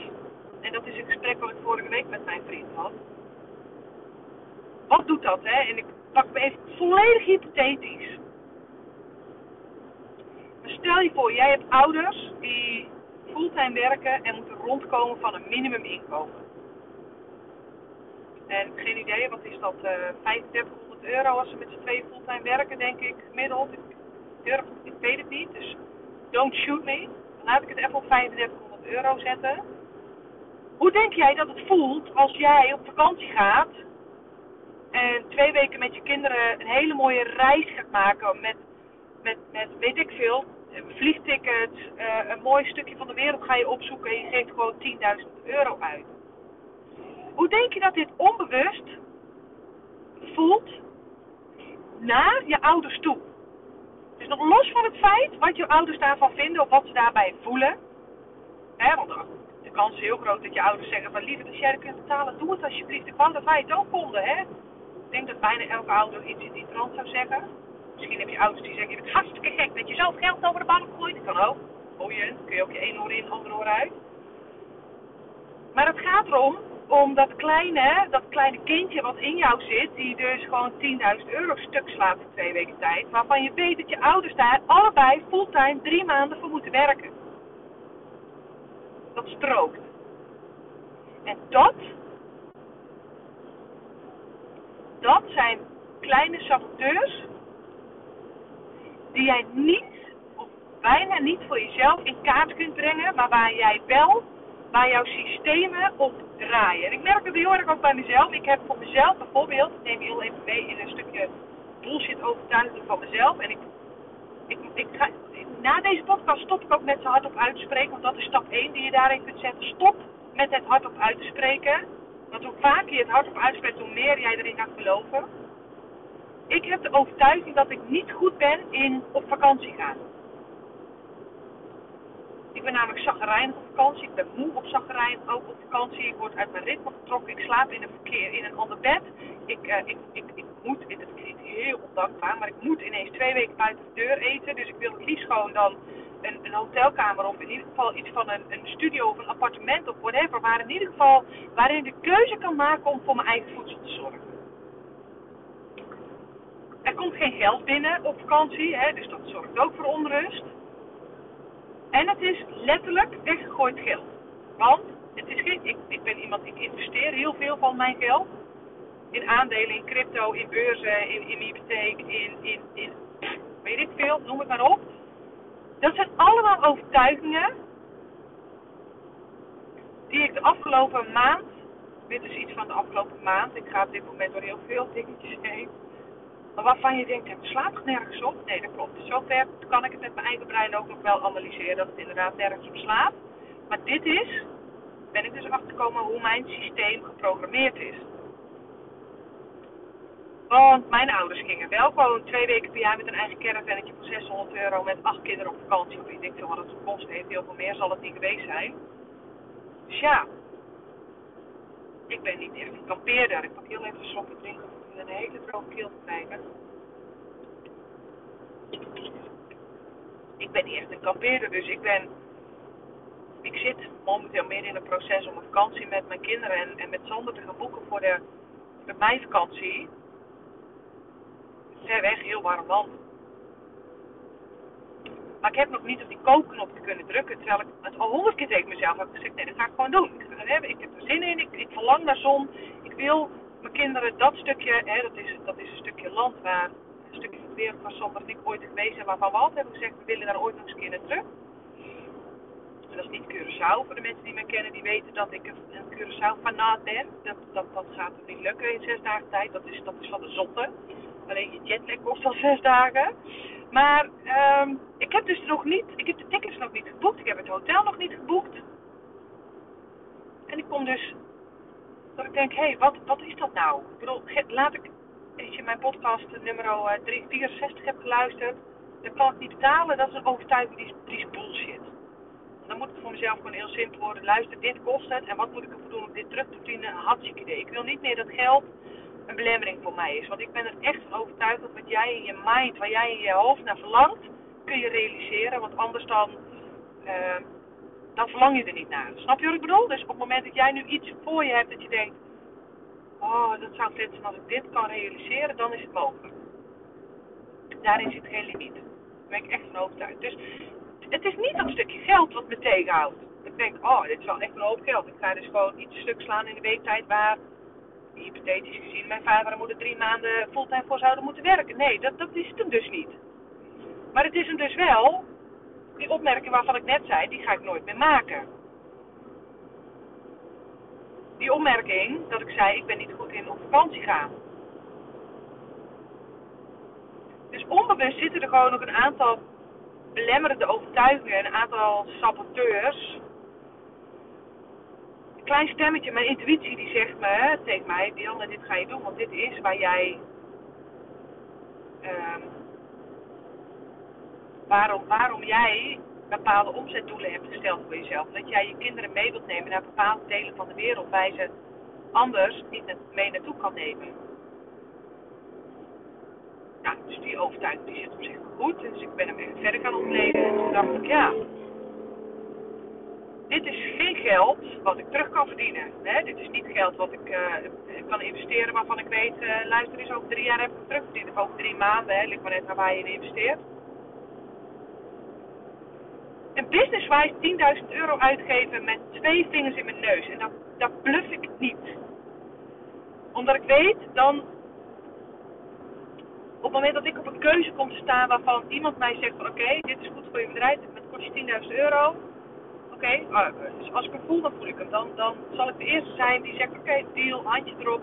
[SPEAKER 1] en dat is een gesprek wat ik vorige week met mijn vriend had. Wat doet dat, hè? En ik pak me even volledig hypothetisch. Stel je voor, jij hebt ouders die fulltime werken en moeten rondkomen van een minimuminkomen. En geen idee, wat is dat? Uh, eh, 3500 euro als ze met z'n tweeën fulltime werken, denk ik, gemiddeld. Ik, durf, ik weet het niet, dus don't shoot me. laat ik het even op 3500 euro zetten. Hoe denk jij dat het voelt als jij op vakantie gaat en twee weken met je kinderen een hele mooie reis gaat maken met, met, met weet ik veel, vliegtickets, uh, een mooi stukje van de wereld ga je opzoeken en je geeft gewoon 10.000 euro uit. Hoe denk je dat dit onbewust voelt naar je ouders toe? Dus nog los van het feit wat je ouders daarvan vinden of wat ze daarbij voelen. Hè, want de kans is heel groot dat je ouders zeggen van lieve, als jij dat kunt betalen, doe het alsjeblieft. Ik wou dat wij het ook konden, hè. Ik denk dat bijna elke ouder iets in die trant zou zeggen. Misschien heb je ouders die zeggen, je bent hartstikke gek dat je zelf geld over de bank gooit. Dat kan ook. Boeien, kun je ook je één oor in, andere oor uit. Maar het gaat erom, om dat kleine, dat kleine kindje wat in jou zit, die dus gewoon 10.000 euro stuk slaat in twee weken tijd, waarvan je weet dat je ouders daar allebei fulltime drie maanden voor moeten werken dat strookt. En dat, dat zijn kleine saboteurs die jij niet of bijna niet voor jezelf in kaart kunt brengen, maar waar jij wel, waar jouw systemen op draaien. En ik merk het heel erg ook bij mezelf. Ik heb voor mezelf bijvoorbeeld, ik neem je heel even mee in een stukje bullshit overtuiging van mezelf. En ik, ik, ik ga, na deze podcast stop ik ook met ze hardop uitspreken. Want dat is stap 1 die je daarin kunt zetten. Stop met het hardop uit te spreken. Want hoe vaker je het hardop uitspreekt, hoe meer jij erin gaat geloven. Ik heb de overtuiging dat ik niet goed ben in op vakantie gaan. Ik ben namelijk zaggerijnig op vakantie. Ik ben moe op zaggerijn ook op vakantie. Ik word uit mijn ritme getrokken. Ik slaap in een verkeer in een ander bed. Ik, uh, ik, ik, ik moet, het klinkt heel ondankbaar, maar ik moet ineens twee weken buiten de deur eten. Dus ik wil het liefst gewoon dan een, een hotelkamer of in ieder geval iets van een, een studio of een appartement of whatever. Maar in ieder geval waarin ik de keuze kan maken om voor mijn eigen voedsel te zorgen. Komt geen geld binnen op vakantie, hè, dus dat zorgt ook voor onrust. En het is letterlijk weggegooid geld. Want het is geen, ik, ik ben iemand, ik investeer heel veel van mijn geld. In aandelen, in crypto, in beurzen, in, in hypotheek, in, in, in weet ik veel, noem het maar op. Dat zijn allemaal overtuigingen die ik de afgelopen maand, dit is iets van de afgelopen maand, ik ga op dit moment door heel veel dingetjes heen, maar waarvan je denkt, het slaat nergens op. Nee, dat klopt. Zover kan ik het met mijn eigen brein ook nog wel analyseren dat het inderdaad nergens op slaat. Maar dit is, ben ik dus achtergekomen hoe mijn systeem geprogrammeerd is. Want mijn ouders gingen wel gewoon twee weken per jaar met een eigen caravannetje voor 600 euro met acht kinderen op vakantie. Of ik denk veel wat het gekost heeft. Heel veel meer zal het niet geweest zijn. Dus ja, ik ben niet echt een kampeerder. Ik pak heel even een slokje drinken een hele droge keel krijgen. Ik ben niet echt een kampeerder, dus ik ben... Ik zit momenteel meer in een proces om een vakantie met mijn kinderen en, en met Sander te gaan boeken voor de, de meivakantie ver weg, heel warm land. Maar ik heb nog niet op die kookknop te kunnen drukken. Terwijl ik het al honderd keer tegen mezelf heb gezegd: nee, dat ga ik gewoon doen. Ik, ik heb er zin in, ik, ik verlang naar zon. Ik wil mijn kinderen dat stukje, hè, dat, is, dat is een stukje land waar een stukje van de wereld waar Sander en ik ooit geweest zijn, waarvan we altijd hebben gezegd: we willen daar ooit nog eens een keer naar terug. En dat is niet Curaçao. Voor de mensen die mij kennen, die weten dat ik een Curaçao-fanaat ben. Dat, dat, dat gaat niet lukken in zes dagen tijd. Dat is, dat is van de zotte. Alleen je jetlag kost al zes dagen. Maar um, ik heb dus nog niet, ik heb de tickets nog niet geboekt. Ik heb het hotel nog niet geboekt. En ik kom dus, dat ik denk, hé, hey, wat, wat is dat nou? Ik bedoel, laat ik, als je mijn podcast nummer 364 hebt geluisterd, dan kan ik niet betalen. Dat is een overtuiging, die is, die is bullshit. Dan moet ik voor mezelf gewoon heel simpel worden. Luister, dit kost het. En wat moet ik ervoor doen om dit terug te verdienen? Hartstikke idee. Ik wil niet meer dat geld een belemmering voor mij is. Want ik ben er echt van overtuigd dat wat jij in je mind, waar jij in je hoofd naar verlangt, kun je realiseren. Want anders dan, uh, dan verlang je er niet naar. Snap je wat ik bedoel? Dus op het moment dat jij nu iets voor je hebt dat je denkt, oh dat zou vet zijn als ik dit kan realiseren, dan is het mogelijk. Daarin zit geen limiet. Daar ben ik echt van overtuigd. Dus het is niet dat stukje geld wat me tegenhoudt. Ik denk, oh, dit is wel echt een hoop geld. Ik ga dus gewoon iets stuk slaan in de weektijd waar hypothetisch gezien mijn vader en moeder drie maanden fulltime voor zouden moeten werken. Nee, dat, dat is het hem dus niet. Maar het is hem dus wel, die opmerking waarvan ik net zei, die ga ik nooit meer maken. Die opmerking dat ik zei, ik ben niet goed in op vakantie gaan. Dus onbewust zitten er gewoon nog een aantal belemmerende overtuigingen, een aantal saboteurs klein stemmetje, mijn intuïtie, die zegt me tegen mij: Dianne, dit ga je doen, want dit is waar jij. Um, waarom, waarom jij bepaalde omzetdoelen hebt gesteld voor jezelf. Dat jij je kinderen mee wilt nemen naar bepaalde delen van de wereld waar ze anders niet mee naartoe kan nemen. Ja, dus die overtuiging die zit op zich goed. Dus ik ben hem even verder gaan ontleden. En toen dacht ik, ja, dit is geen geld wat ik terug kan verdienen. Hè? Dit is niet geld wat ik uh, kan investeren waarvan ik weet, uh, luister eens, over drie jaar heb ik het terugverdiend. Of over drie maanden, hè? ligt maar net naar waar je in investeert. En businesswise 10.000 euro uitgeven met twee vingers in mijn neus. En dat, dat bluff ik niet. Omdat ik weet, dan op het moment dat ik op een keuze kom te staan waarvan iemand mij zegt van oké, dit is goed voor je bedrijf, het kost je 10.000 euro oké, okay, dus als ik hem voel, dan voel ik hem. Dan, dan zal ik de eerste zijn die zegt, oké, deal, handje erop.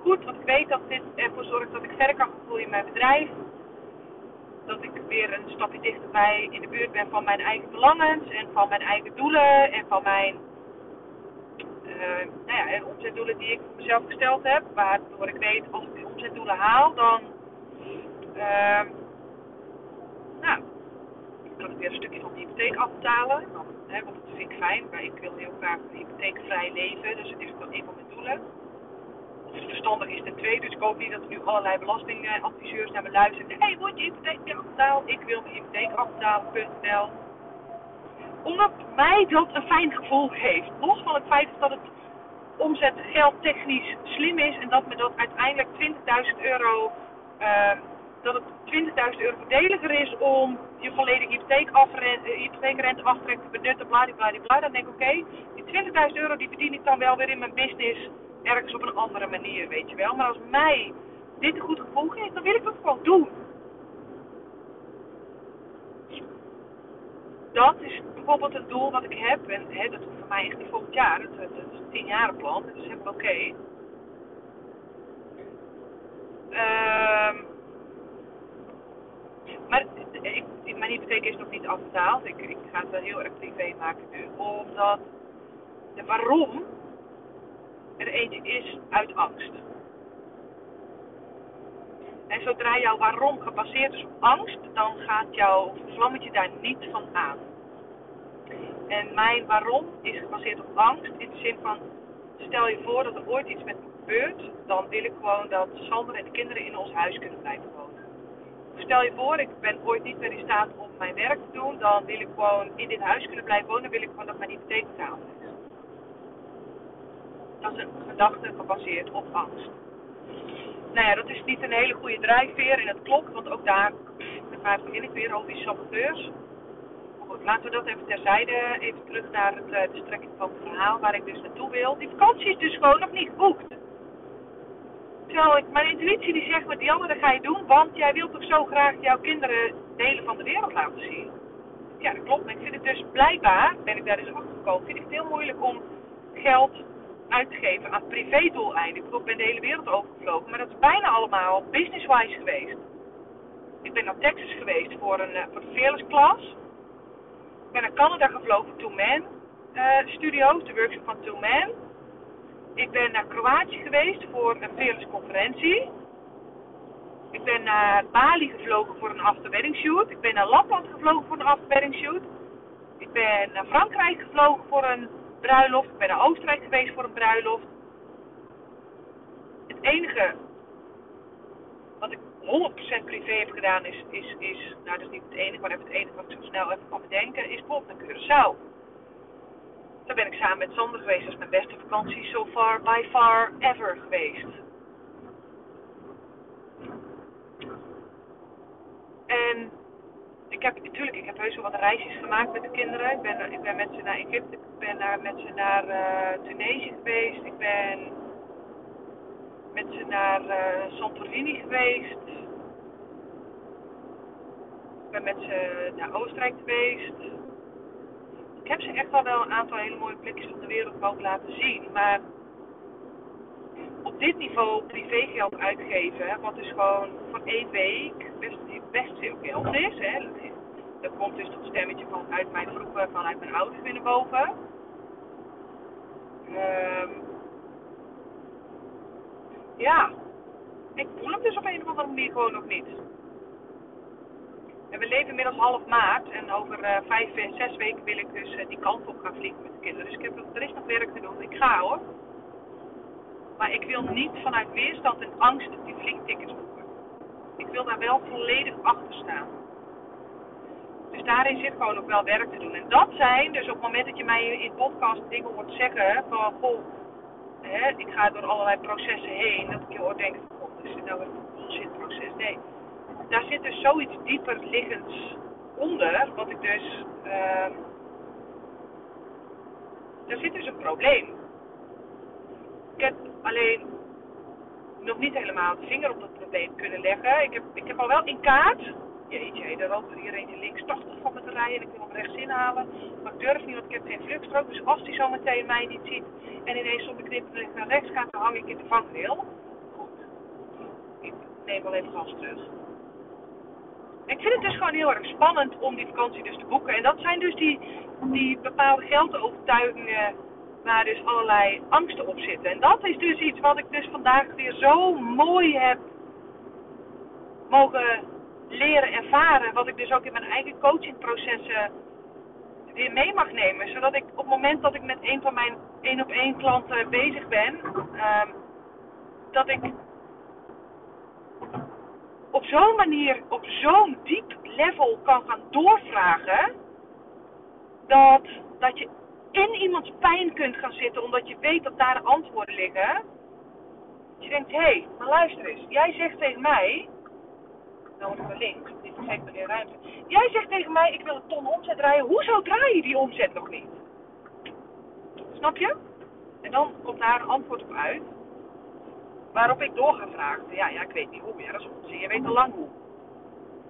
[SPEAKER 1] Goed, want ik weet dat dit ervoor zorgt dat ik verder kan groeien in mijn bedrijf. Dat ik weer een stapje dichterbij in de buurt ben van mijn eigen belangens en van mijn eigen doelen en van mijn uh, nou ja, omzetdoelen die ik voor mezelf gesteld heb. Waardoor ik weet, als ik die omzetdoelen haal, dan uh, nou, kan ik weer een stukje van de hypotheek afbetalen. Hè, want dat vind ik fijn, maar ik wil heel graag hypotheekvrij leven. Dus het is ook een van mijn doelen. Het verstandig is ten tweede. Dus ik hoop niet dat er nu allerlei belastingadviseurs naar me luisteren. Hé, hey, wordt je hypotheek afbetaald? Ik wil mijn hypotheek afbetalen.nl Omdat mij dat een fijn gevoel geeft. Los van het feit dat het omzet geldtechnisch slim is en dat me dat uiteindelijk 20.000 euro, uh, dat het 20.000 euro voordeliger is om je volledige hypotheekrente aftrek te benutten, bladibladibla. Dan denk ik, oké, die 20.000 euro die verdien ik dan wel weer in mijn business ergens op een andere manier, weet je wel. Maar als mij dit een goed gevoel geeft, dan wil ik dat gewoon doen. Dat is bijvoorbeeld een doel wat ik heb. En hè, dat hoeft voor mij echt niet volgend jaar. Dat, dat is een plan. Dat is helemaal oké. Um, maar ik, mijn hypotheek is nog niet afbetaald. Ik, ik ga het wel heel erg privé maken nu. Omdat waarom er eentje is uit angst. En zodra jouw waarom gebaseerd is op angst, dan gaat jouw vlammetje daar niet van aan. En mijn waarom is gebaseerd op angst in de zin van, stel je voor dat er ooit iets met me gebeurt, dan wil ik gewoon dat Sander en de kinderen in ons huis kunnen blijven wonen. Stel je voor, ik ben ooit niet meer in staat om mijn werk te doen, dan wil ik gewoon in dit huis kunnen blijven wonen, wil ik gewoon dat mijn hypotheek betaald is. Is een gedachte gebaseerd op angst. Nou ja, dat is niet een hele goede drijfveer en het klopt, want ook daar, mij begin ik weer over die saboteurs. Goed, laten we dat even terzijde, even terug naar het, eh, de strekking van het verhaal waar ik dus naartoe wil. Die vakantie is dus gewoon nog niet geboekt. Terwijl ik, mijn intuïtie die zegt met Dianne, dat ga je doen, want jij wilt toch zo graag jouw kinderen delen van de wereld laten zien. Ja, dat klopt. Maar ik vind het dus blijkbaar, ben ik daar dus achter gekomen, vind ik het heel moeilijk om geld uit aan privédoeleinden. Ik ben de hele wereld overgevlogen, maar dat is bijna allemaal business-wise geweest. Ik ben naar Texas geweest voor, een, eh, Fearless. Ik ben naar Canada gevlogen Two Man uh, Studio, de workshop van Two Man. Ik ben naar Kroatië geweest voor een Fearless conferentie. Ik ben naar Bali gevlogen voor een afterwedding shoot. Ik ben naar Lapland gevlogen voor een afterwedding shoot. Ik ben naar Frankrijk gevlogen voor een bruiloft. Ik ben naar Oostenrijk geweest voor een bruiloft. Het enige wat ik 100% privé heb gedaan is, is, is, nou dat is niet het enige, maar het enige wat ik zo snel even kan bedenken, is bijvoorbeeld naar Curaçao. Daar ben ik samen met Sander geweest. Dat is mijn beste vakantie so far, by far, ever geweest. En ik heb natuurlijk, ik heb heus wel wat reisjes gemaakt met de kinderen. Ik ben, ik ben met ze naar Egypte, ik ben naar, met ze naar uh, Tunesië geweest, ik ben met ze naar uh, Santorini geweest. Ik ben met ze naar Oostenrijk geweest. Ik heb ze echt al wel een aantal hele mooie plekjes van de wereld mogen laten zien. Maar op dit niveau privégeld uitgeven, wat dus gewoon voor één week best, veel geld is. Hè. Er komt dus dat stemmetje vanuit mijn vroeger, vanuit mijn ouders weer naar boven. Um, ja, ik voel hem dus op een of andere manier gewoon nog niet. En we leven inmiddels half maart en over uh, vijf, zes weken wil ik dus uh, die kant op gaan vliegen met de kinderen. Dus ik heb, er is nog werk te doen. Ik ga hoor. Maar ik wil niet vanuit weerstand en angst die vliegtickets. Ik wil daar wel volledig achter staan. Dus daarin zit gewoon nog wel werk te doen. En dat zijn, dus op het moment dat je mij in podcast dingen hoort zeggen van goh, hè, ik ga door allerlei processen heen, dat ik je hoor denken van is nou een bullshit proces? Nee daar zit dus zoiets dieper liggends onder, wat ik dus. Uh, daar zit dus een probleem. Ik heb alleen nog niet helemaal de vinger op dat kunnen leggen. Ik heb, ik heb al wel in kaart. Jeetje, er loopt er hier eentje links 80 van met de rij en ik wil hem rechts inhalen. Maar ik durf niet, want ik heb geen vluchtstrook. Dus als hij zo meteen mij niet ziet en ineens de knip naar rechts gaat, dan hang ik in de vangrail. Goed. Ik neem wel even gas terug. Ik vind het dus gewoon heel erg spannend om die vakantie dus te boeken. En dat zijn dus die, die bepaalde geldovertuigingen waar dus allerlei angsten op zitten. En dat is dus iets wat ik dus vandaag weer zo mooi heb mogen leren ervaren. Wat ik dus ook in mijn eigen coachingprocessen weer mee mag nemen. Zodat ik op het moment dat ik met een van mijn één op één klanten bezig ben, um, dat ik op zo'n manier, op zo'n diep level kan gaan doorvragen, dat, dat je in iemands pijn kunt gaan zitten omdat je weet dat daar de antwoorden liggen. Je denkt, hé, hey, maar luister eens, jij zegt tegen mij, nou moet ik naar links, dit geeft me meer ruimte. Jij zegt tegen mij, ik wil een ton omzet draaien, hoezo draai je die omzet nog niet? Snap je? En dan komt daar een antwoord op uit. Waarop ik door ga vragen. Ja, ja, ik weet niet hoe. Ja, dat is onzin. Je weet al lang hoe.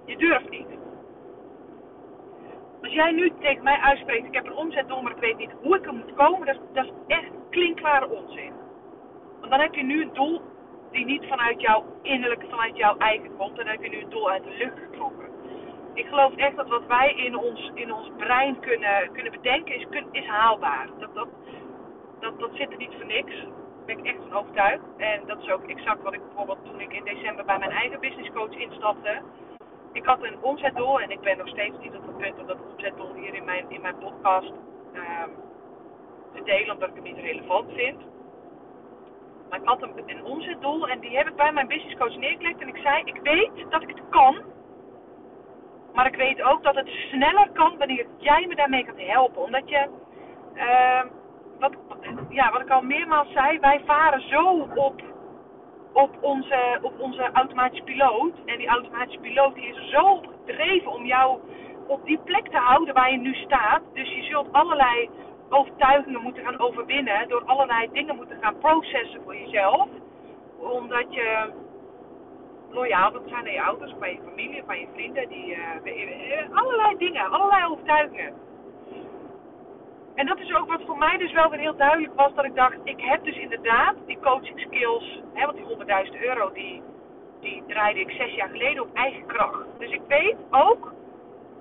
[SPEAKER 1] Je durft niet. Als jij nu tegen mij uitspreekt, ik heb een omzetdoel, maar ik weet niet hoe ik er moet komen, dat, dat is echt klinkklare onzin. Want dan heb je nu een doel die niet vanuit jouw innerlijk, vanuit jouw eigen komt. En dan heb je nu een doel uit de lucht getrokken. Ik geloof echt dat wat wij in ons, in ons brein kunnen, kunnen bedenken is, is haalbaar. Dat, dat, dat, dat zit er niet voor niks. Daar ben ik echt van overtuigd. En dat is ook exact wat ik bijvoorbeeld toen ik in december bij mijn eigen businesscoach instapte. Ik had een omzetdoel en ik ben nog steeds niet op het punt om dat omzetdoel hier in mijn, in mijn podcast uh, te delen, omdat ik het niet relevant vind. Maar ik had een, een omzetdoel en die heb ik bij mijn businesscoach neergelegd. En ik zei, ik weet dat ik het kan. Maar ik weet ook dat het sneller kan wanneer jij me daarmee gaat helpen. Omdat je... Uh, wat, ja, wat ik al meermaals zei, wij varen zo op, op, onze, op onze automatische piloot. En die automatische piloot die is zo gedreven om jou op die plek te houden waar je nu staat. Dus je zult allerlei overtuigingen moeten gaan overwinnen. Door allerlei dingen moeten gaan processen voor jezelf. Omdat je loyaal wilt zijn naar je ouders, bij je familie, bij je vrienden. Die, uh, allerlei dingen, allerlei overtuigingen. En dat is ook wat voor mij dus wel weer heel duidelijk was. Dat ik dacht, ik heb dus inderdaad die coaching skills. Hè, want die 100.000 euro die, die draaide ik zes jaar geleden op eigen kracht. Dus ik weet ook,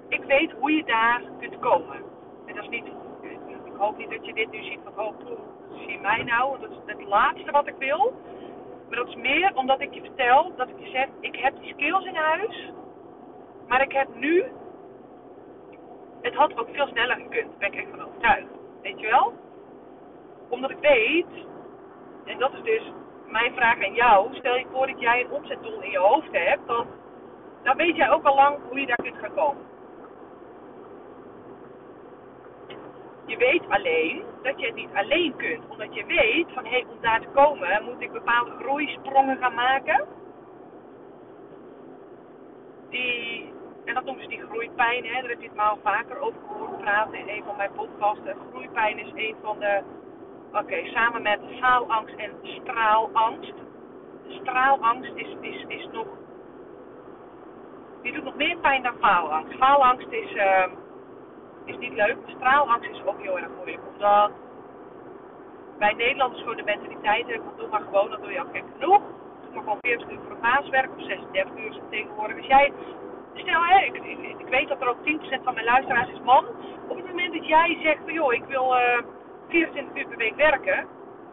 [SPEAKER 1] ik weet hoe je daar kunt komen. En dat is niet, ik hoop niet dat je dit nu ziet oh poeh, zie mij nou. Dat is het laatste wat ik wil. Maar dat is meer omdat ik je vertel, dat ik je zeg, ik heb die skills in huis. Maar ik heb nu het had ook veel sneller gekund. Daar ben ik echt van overtuigd. Weet je wel? Omdat ik weet, en dat is dus mijn vraag aan jou. Stel je voor dat jij een omzetdoel in je hoofd hebt. Dan, dan weet jij ook al lang hoe je daar kunt gaan komen. Je weet alleen dat je het niet alleen kunt. Omdat je weet van hé, hey, om daar te komen moet ik bepaalde groeisprongen gaan maken. Die en dat noemen ze die groeipijn. Hè. Daar heb je het maar vaker over gehoord praten in een van mijn podcasten. Groeipijn is een van de. Oké, samen met faalangst en straalangst. Straalangst is, is, is nog. Die doet nog meer pijn dan faalangst. Faalangst is, uh, is niet leuk. Straalangst is ook heel erg moeilijk. Omdat bij Nederlanders gewoon de mentaliteit hebben: doe maar gewoon, dan doe je al gek genoeg. Doe maar gewoon 40 uur voor een maaswerk of 36 uur tegenwoordig. Als jij stel, hè, ik, ik, weet dat er ook 10% van mijn luisteraars is man. Op het moment dat jij zegt van joh, ik wil uh, eh, 24 uur per week werken,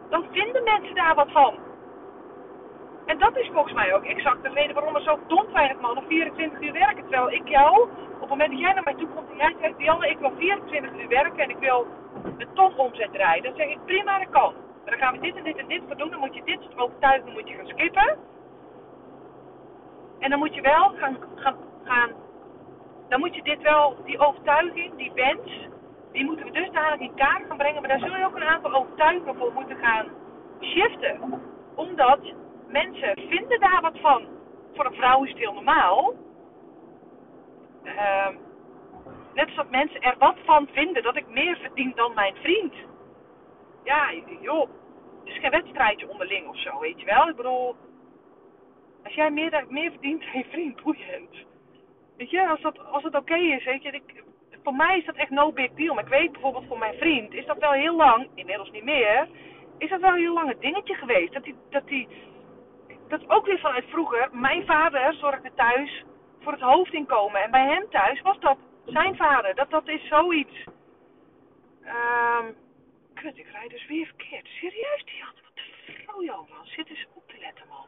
[SPEAKER 1] dan vinden mensen daar wat van. En dat is volgens mij ook exact de reden waarom er zo dom weinig mannen 24 uur werken. Terwijl ik jou, op het moment dat jij naar mij toe komt en jij zegt, Dianne, ik wil 24 uur werken en ik wil een ton omzet draaien. Dan zeg ik, prima, dat kan. Maar dan gaan we dit en dit en dit voor doen. Dan moet je dit overtuigen, moet je gaan skippen. En dan moet je wel gaan, gaan gaan, dan moet je dit wel, die overtuiging, die wens, die moeten we dus dadelijk in kaart gaan brengen. Maar daar zul je ook een aantal overtuigingen voor moeten gaan shiften. Omdat mensen vinden daar wat van. Voor een vrouw is het heel normaal. Uh, net als dat mensen er wat van vinden dat ik meer verdien dan mijn vriend. Ja, joh. Het is geen wedstrijdje onderling of zo, weet je wel. Ik bedoel, als jij meer, meer verdient dan je vriend, boeiend. Weet je, als dat, als het oké is, weet je, ik, voor mij is dat echt no big deal. Maar ik weet bijvoorbeeld voor mijn vriend, is dat wel heel lang, inmiddels niet meer, is dat wel heel lang een dingetje geweest. Dat hij, dat hij, dat ook weer vanuit vroeger, mijn vader zorgde thuis voor het hoofdinkomen. En bij hem thuis was dat zijn vader. Dat, dat is zoiets. Um, kut, ik rijd dus weer verkeerd. Serieus, die had wat te Jan man. Zit eens op te letten, man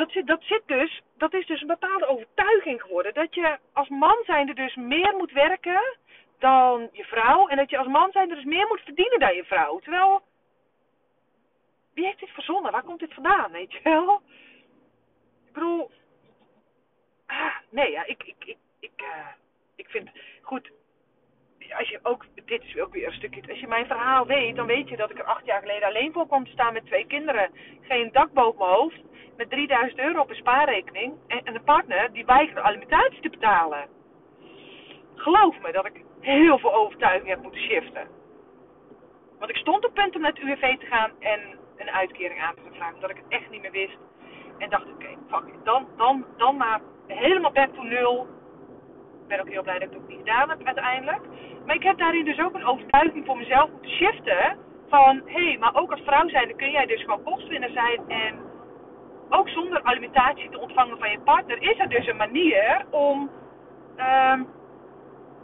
[SPEAKER 1] dat zit, dat zit dus, dat is dus een bepaalde overtuiging geworden. Dat je als man zijnde dus meer moet werken dan je vrouw. En dat je als man zijnde dus meer moet verdienen dan je vrouw. Terwijl, wie heeft dit verzonnen? Waar komt dit vandaan, weet je wel? Ik bedoel, ah, nee, ja, ik, ik, ik, ik, uh, ik vind, goed, als je ook, dit is ook weer een stukje, als je mijn verhaal weet, dan weet je dat ik er acht jaar geleden alleen voor kwam te staan met twee kinderen. Geen dak boven mijn hoofd, met 3000 euro op een spaarrekening en, en een partner die weigerde alimentatie te betalen. Geloof me dat ik heel veel overtuiging heb moeten shiften. Want ik stond op punt om naar het UWV te gaan en een uitkering aan te vragen, omdat ik het echt niet meer wist. En dacht, oké, fuck it. Dan, dan, dan maar helemaal back to nul. Ik ben ook heel blij dat ik het ook niet gedaan heb uiteindelijk. Maar ik heb daarin dus ook een overtuiging voor mezelf moeten shiften. Van, hé, hey, maar ook als vrouw zijnde kun jij dus gewoon kostwinner zijn. En ook zonder alimentatie te ontvangen van je partner is er dus een manier om... Um,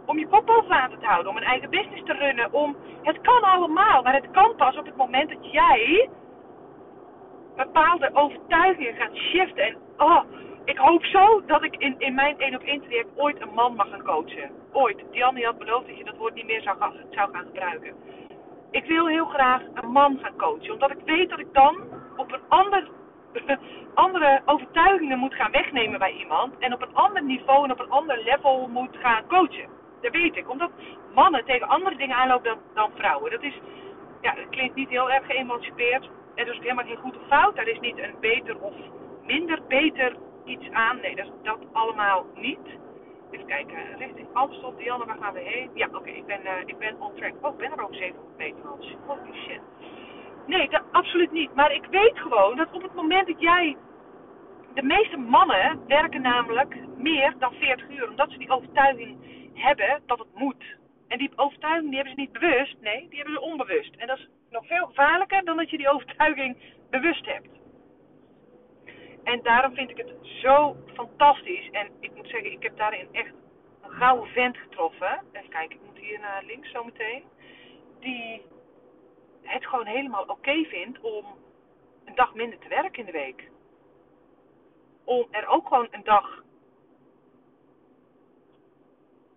[SPEAKER 1] om je kop boven water te houden, om een eigen business te runnen, om... Het kan allemaal, maar het kan pas op het moment dat jij bepaalde overtuigingen gaat shiften. En oh, ik hoop zo dat ik in, in mijn 1 op 1 traject ooit een man mag gaan coachen. Ooit. Dianne had beloofd dat je dat woord niet meer zou zou gaan gebruiken. Ik wil heel graag een man gaan coachen. Omdat ik weet dat ik dan op een ander, andere overtuigingen moet gaan wegnemen bij iemand. En op een ander niveau en op een ander level moet gaan coachen. Dat weet ik. Omdat mannen tegen andere dingen aanlopen dan, dan vrouwen. Dat is, ja, het klinkt niet heel erg geëmancipeerd. Er is helemaal geen goed of fout. Er is niet een beter of minder beter iets aan. Nee, dat dat allemaal niet. Even kijken, richting Amstel. Dianne, waar gaan we heen? Ja, oké, ik, ben, uh, ik ben on track. Oh, ik ben er ook 700 meter al. Holy shit. Nee, dat, absoluut niet. Maar ik weet gewoon dat op het moment dat jij... De meeste mannen werken namelijk meer dan 40 uur. Omdat ze die overtuiging hebben dat het moet. En die overtuiging die hebben ze niet bewust. Nee, die hebben ze onbewust. En dat is nog veel gevaarlijker dan dat je die overtuiging bewust hebt. En daarom vind ik het zo fantastisch. En ik moet zeggen, ik heb daarin echt een gouden vent getroffen. Even kijken, ik moet hier naar links zometeen. Die het gewoon helemaal oké vindt om een dag minder te werken in de week. Om er ook gewoon een dag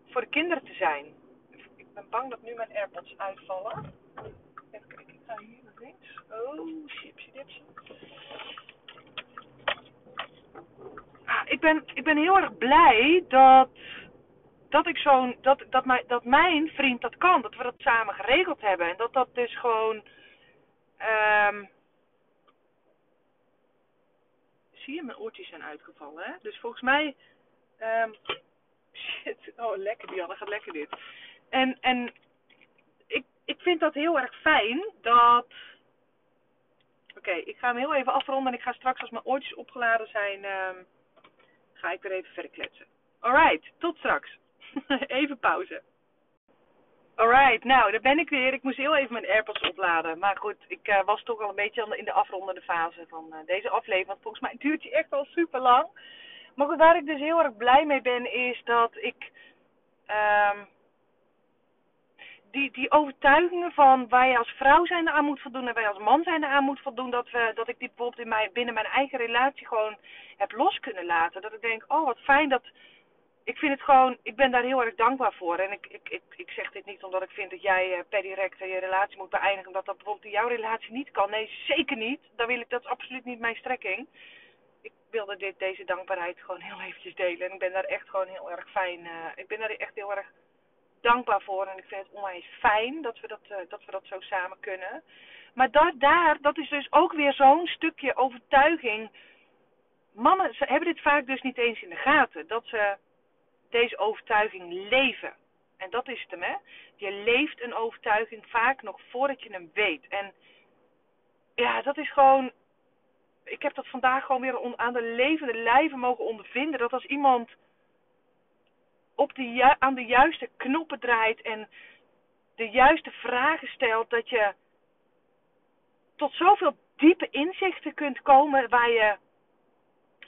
[SPEAKER 1] voor de kinderen te zijn. Ik ben bang dat nu mijn AirPods uitvallen. Even kijken, ik ga hier naar links. Oh, chipsy dipsy. Ah, ik, ben, ik ben heel erg blij dat, dat ik zo'n. Dat, dat, mijn, dat mijn vriend dat kan. Dat we dat samen geregeld hebben. En dat dat dus gewoon. Um, zie je, mijn oortjes zijn uitgevallen. Hè? Dus volgens mij. Um, shit. Oh, lekker Dianne, gaat lekker dit. En, en ik, vind dat heel erg fijn dat. Oké, ik ga hem heel even afronden en ik ga straks als mijn oortjes opgeladen zijn. Um, ga ik er even verder kletsen. Alright, tot straks. even pauze. Alright, nou, daar ben ik weer. Ik moest heel even mijn AirPods opladen. Maar goed, ik uh, was toch al een beetje in de afrondende fase van uh, deze aflevering. Want volgens mij duurt die echt al super lang. Maar goed, waar ik dus heel erg blij mee ben, is dat ik. Um, die, die overtuigingen van je als vrouw zijn aan moet voldoen en je als man zijn aan moet voldoen, dat, we, dat ik die bijvoorbeeld in mijn, binnen mijn eigen relatie gewoon heb los kunnen laten. Dat ik denk, oh wat fijn dat. Ik vind het gewoon, ik ben daar heel erg dankbaar voor. En ik, ik, ik, ik zeg dit niet omdat ik vind dat jij uh, per direct je relatie moet beëindigen, omdat dat bijvoorbeeld in jouw relatie niet kan. Nee, zeker niet. Daar wil ik, dat is absoluut niet mijn strekking. Ik wilde dit, deze dankbaarheid gewoon heel eventjes delen. En ik ben daar echt gewoon heel erg fijn. Uh, ik ben daar echt heel erg dankbaar voor. En ik vind het onwijs fijn dat we dat, uh, dat, we dat zo samen kunnen. Maar dat, daar, dat is dus ook weer zo'n stukje overtuiging. Mannen ze hebben dit vaak dus niet eens in de gaten. Dat ze deze overtuiging leven. En dat is het hem, hè. Je leeft een overtuiging vaak nog voordat je hem weet. En ja, dat is gewoon... Ik heb dat vandaag gewoon weer aan de levende lijven mogen ondervinden. Dat als iemand op de, aan de juiste knoppen draait en de juiste vragen stelt, dat je tot zoveel diepe inzichten kunt komen waar je.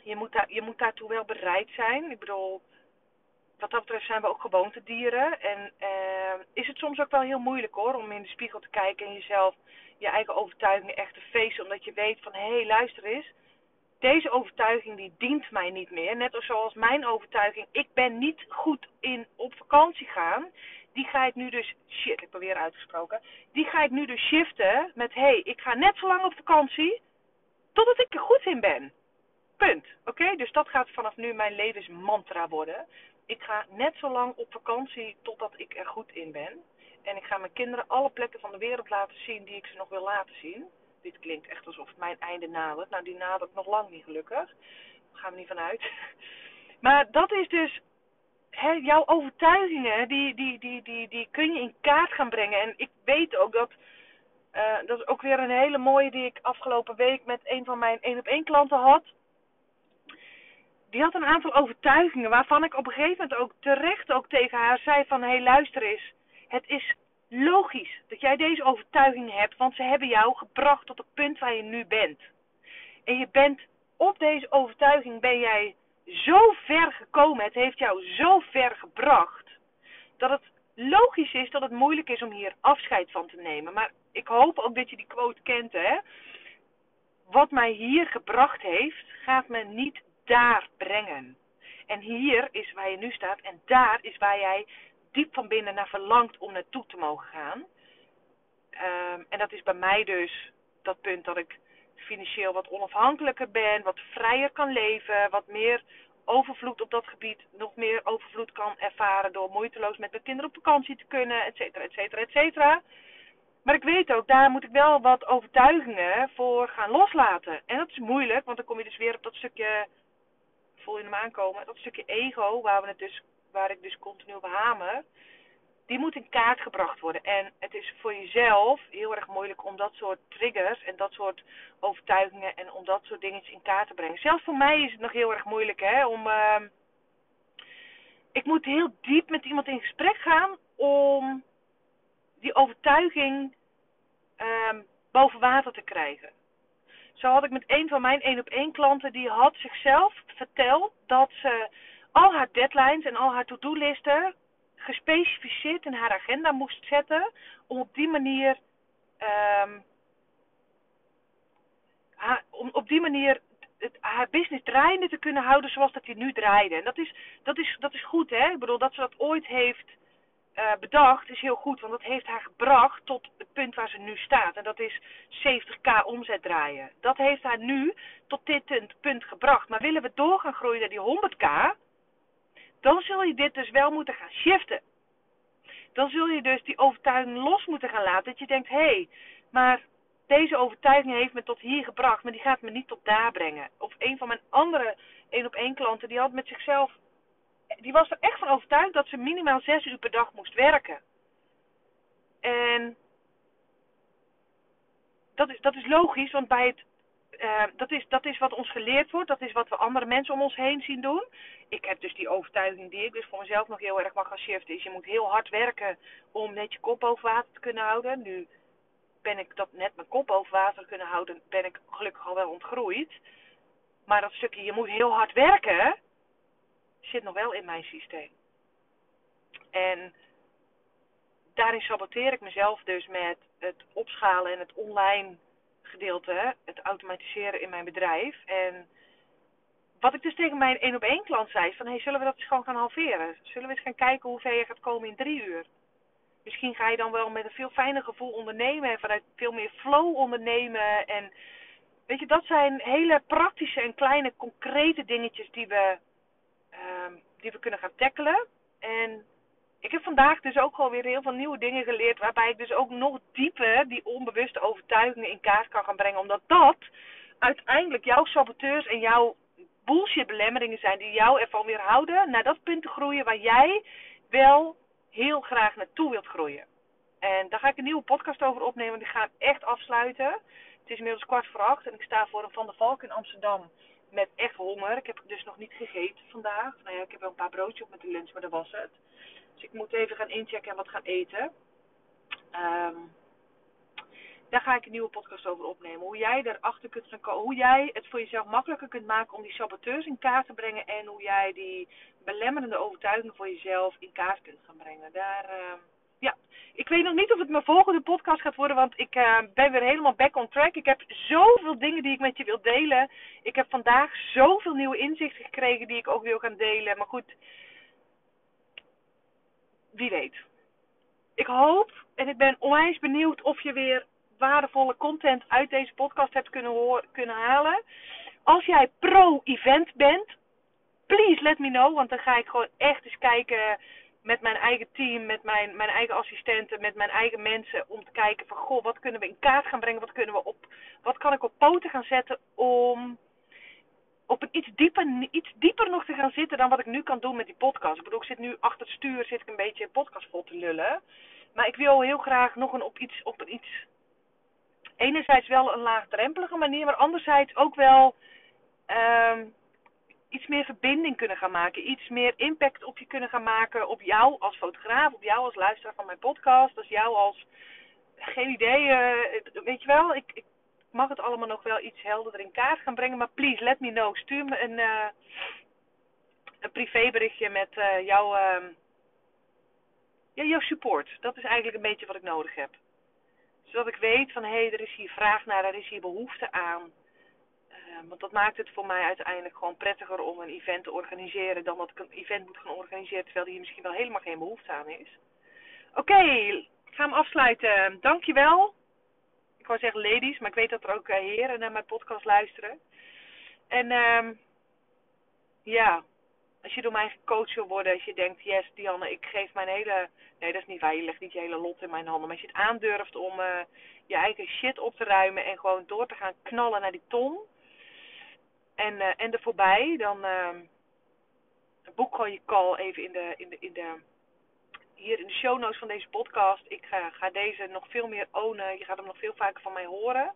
[SPEAKER 1] Je moet, daar, je moet daartoe wel bereid zijn. Ik bedoel, wat dat betreft zijn we ook gewoontedieren. En uh, is het soms ook wel heel moeilijk hoor, om in de spiegel te kijken en jezelf, je eigen overtuigingen echt te feesten. Omdat je weet van, hé, hey, luister eens deze overtuiging die dient mij niet meer. Net zoals mijn overtuiging, ik ben niet goed in op vakantie gaan. die ga ik nu dus, shit, ik ben weer uitgesproken, die ga ik nu dus shiften met, hé, hey, ik ga net zo lang op vakantie totdat ik er goed in ben. Punt. Oké, dus dat gaat vanaf nu mijn levensmantra worden. Ik ga net zo lang op vakantie totdat ik er goed in ben. En ik ga mijn kinderen alle plekken van de wereld laten zien die ik ze nog wil laten zien. Dit klinkt echt alsof mijn einde nadert. Nou, die nadert nog lang niet gelukkig. Daar gaan we niet vanuit. Maar dat is dus jouw overtuigingen, die, die, die, die, die kun je in kaart gaan brengen. En ik weet ook dat, uh, dat is ook weer een hele mooie die ik afgelopen week met een van mijn één op één klanten had. Die had een aantal overtuigingen waarvan ik op een gegeven moment ook terecht ook tegen haar zei van, hé hey, luister eens, het is logisch dat jij deze overtuiging hebt, want ze hebben jou gebracht tot het punt waar je nu bent. En je bent op deze overtuiging ben jij zo ver gekomen, het heeft jou zo ver gebracht, dat het logisch is dat het moeilijk is om hier afscheid van te nemen. Maar ik hoop ook dat je die quote kent, hè. Wat mij hier gebracht heeft, gaat me niet daar brengen. En hier is waar je nu staat en daar is waar jij diep van binnen naar verlangt om naartoe te mogen gaan. Um, en dat is bij mij dus dat punt dat ik financieel wat onafhankelijker ben, wat vrijer kan leven, wat meer overvloed op dat gebied, nog meer overvloed kan ervaren door moeiteloos met mijn kinderen op vakantie te kunnen, et cetera, et cetera, et cetera. Maar ik weet ook, daar moet ik wel wat overtuigingen voor gaan loslaten. En dat is moeilijk, want dan kom je dus weer op dat stukje, voel je hem aankomen, dat stukje ego, waar, we het dus, waar ik dus continu behamer die moet in kaart gebracht worden. En het is voor jezelf heel erg moeilijk om dat soort triggers en dat soort overtuigingen en om dat soort dingetjes in kaart te brengen. Zelfs voor mij is het nog heel erg moeilijk hè, om. Uh, ik moet heel diep met iemand in gesprek gaan om die overtuiging uh, boven water te krijgen. Zo had ik met een van mijn één op één klanten, die had zichzelf verteld dat ze al haar deadlines en al haar to-do-listen gespecificeerd in haar agenda moest zetten. Om op die manier. Um, haar, om op die manier het, haar business draaiende te kunnen houden zoals dat hij nu draaide. En dat is, dat is, dat is goed, hè? Ik bedoel, dat ze dat ooit heeft uh, bedacht, is heel goed. Want dat heeft haar gebracht tot het punt waar ze nu staat. En dat is 70k omzet draaien. Dat heeft haar nu tot dit punt gebracht. Maar willen we door gaan groeien naar die 100k, dan zul je dit dus wel moeten gaan shiften. Dan zul je dus die overtuiging los moeten gaan laten. Dat je denkt, hé, hey, maar deze overtuiging heeft me tot hier gebracht, maar die gaat me niet tot daar brengen. Of een van mijn andere één op één klanten, die had met zichzelf, die was er echt van overtuigd dat ze minimaal zes uur per dag moest werken. En dat is, dat is logisch, want bij het uh, dat, is, dat is wat ons geleerd wordt. Dat is wat we andere mensen om ons heen zien doen. Ik heb dus die overtuiging die ik dus voor mezelf nog heel erg mag gaan shiften. Is je moet heel hard werken om net je kop boven water te kunnen houden. Nu ben ik dat net mijn kop boven water kunnen houden. Ben ik gelukkig al wel ontgroeid. Maar dat stukje je moet heel hard werken. Zit nog wel in mijn systeem. En daarin saboteer ik mezelf dus met het opschalen en het online gedeelte, het automatiseren in mijn bedrijf. En wat ik dus tegen mijn één op één klant zei, van hey, zullen we dat eens gewoon gaan halveren? Zullen we eens gaan kijken hoe ver je gaat komen in drie uur? Misschien ga je dan wel met een veel fijner gevoel ondernemen en vanuit veel meer flow ondernemen. En weet je, dat zijn hele praktische en kleine concrete dingetjes die we, um, die we kunnen gaan tackelen. En ik heb vandaag dus ook gewoon weer heel veel nieuwe dingen geleerd. Waarbij ik dus ook nog dieper die onbewuste overtuigingen in kaart kan gaan brengen. Omdat dat uiteindelijk jouw saboteurs en jouw bullshit belemmeringen zijn. Die jou ervan weerhouden naar dat punt te groeien waar jij wel heel graag naartoe wilt groeien. En daar ga ik een nieuwe podcast over opnemen. Die ga ik echt afsluiten. Het is inmiddels kwart voor acht en ik sta voor een Van der Valk in Amsterdam met echt honger. Ik heb dus nog niet gegeten vandaag. Nou ja, ik heb wel een paar broodjes op met de lunch, maar dat was het. Dus ik moet even gaan inchecken en wat gaan eten. Um, daar ga ik een nieuwe podcast over opnemen. Hoe jij erachter kunt gaan komen. Hoe jij het voor jezelf makkelijker kunt maken om die saboteurs in kaart te brengen. En hoe jij die belemmerende overtuigingen voor jezelf in kaart kunt gaan brengen. Daar, uh, ja. Ik weet nog niet of het mijn volgende podcast gaat worden. Want ik uh, ben weer helemaal back on track. Ik heb zoveel dingen die ik met je wil delen. Ik heb vandaag zoveel nieuwe inzichten gekregen die ik ook wil gaan delen. Maar goed wie weet. ik hoop en ik ben onwijs benieuwd of je weer waardevolle content uit deze podcast hebt kunnen, horen, kunnen halen. Als jij pro-event bent, please let me know. Want dan ga ik gewoon echt eens kijken met mijn eigen team, met mijn, mijn eigen assistenten, met mijn eigen mensen. Om te kijken van, goh, wat kunnen we in kaart gaan brengen? Wat, kunnen we op, wat kan ik op poten gaan zetten om op een iets dieper, iets dieper nog te gaan zitten dan wat ik nu kan doen met die podcast. Ik bedoel, ik zit nu achter het stuur, zit ik een beetje podcast vol te lullen. Maar ik wil heel graag nog een op iets, op een iets, enerzijds wel een laagdrempelige manier, maar anderzijds ook wel um, iets meer verbinding kunnen gaan maken. Iets meer impact op je kunnen gaan maken. Op jou als fotograaf, op jou als luisteraar van mijn podcast. Dus jou als, geen idee, uh, weet je wel, ik, ik mag het allemaal nog wel iets helderder in kaart gaan brengen. Maar please, let me know. Stuur me een, uh, een privéberichtje met uh, jouw, uh, ja, jouw support. Dat is eigenlijk een beetje wat ik nodig heb. Zodat ik weet van, hé, hey, er is hier vraag naar, er is hier behoefte aan. Uh, want dat maakt het voor mij uiteindelijk gewoon prettiger om een event te organiseren dan dat ik een event moet gaan organiseren terwijl hier misschien wel helemaal geen behoefte aan is. Oké, ik ga hem afsluiten. Dankjewel ik wou zeggen ladies, maar ik weet dat er ook eh, heren naar mijn podcast luisteren. En um, ja, als je door mij gecoacht wil worden, als je denkt, yes Dianne, ik geef mijn hele... Nee, dat is niet waar, je legt niet je hele lot in mijn handen. Maar als je het aandurft om uh, je eigen shit op te ruimen en gewoon door te gaan knallen naar die ton. En, uh, en er voorbij, dan uh, boek gewoon je call even in de, in de, in de hier in de show notes van deze podcast. Ik ga, ga deze nog veel meer ownen. Je gaat hem nog veel vaker van mij horen.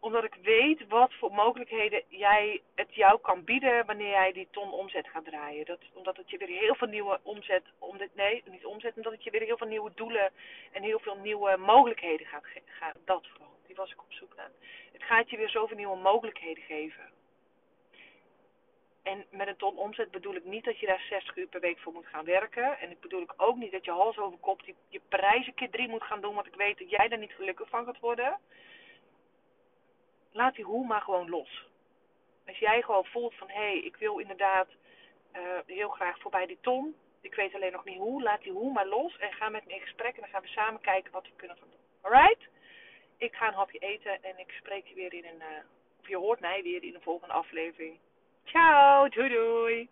[SPEAKER 1] Omdat ik weet wat voor mogelijkheden jij het jou kan bieden wanneer jij die ton omzet gaat draaien. Dat, omdat het je weer heel veel nieuwe omzet, om dit, nee, niet omzet, omdat het je weer heel veel nieuwe doelen en heel veel nieuwe mogelijkheden gaat geven. Dat vooral, die was ik op zoek naar. Het gaat je weer zoveel nieuwe mogelijkheden geven. En met een ton omzet bedoel ik niet dat je daar 60 uur per week voor moet gaan werken. En ik bedoel ik ook niet dat je hals over kop die, je prijzen keer drie moet gaan doen. Want ik weet dat jij daar niet gelukkig van gaat worden. Laat die hoe maar gewoon los. Als jij gewoon voelt van hé, hey, ik wil inderdaad uh, heel graag voorbij die ton. Ik weet alleen nog niet hoe. Laat die hoe maar los. En ga met me in gesprek. En dan gaan we samen kijken wat we kunnen gaan doen. Alright? Ik ga een hapje eten en ik spreek je weer in een. Uh, of je hoort mij weer in een volgende aflevering. Ciao, doei doei.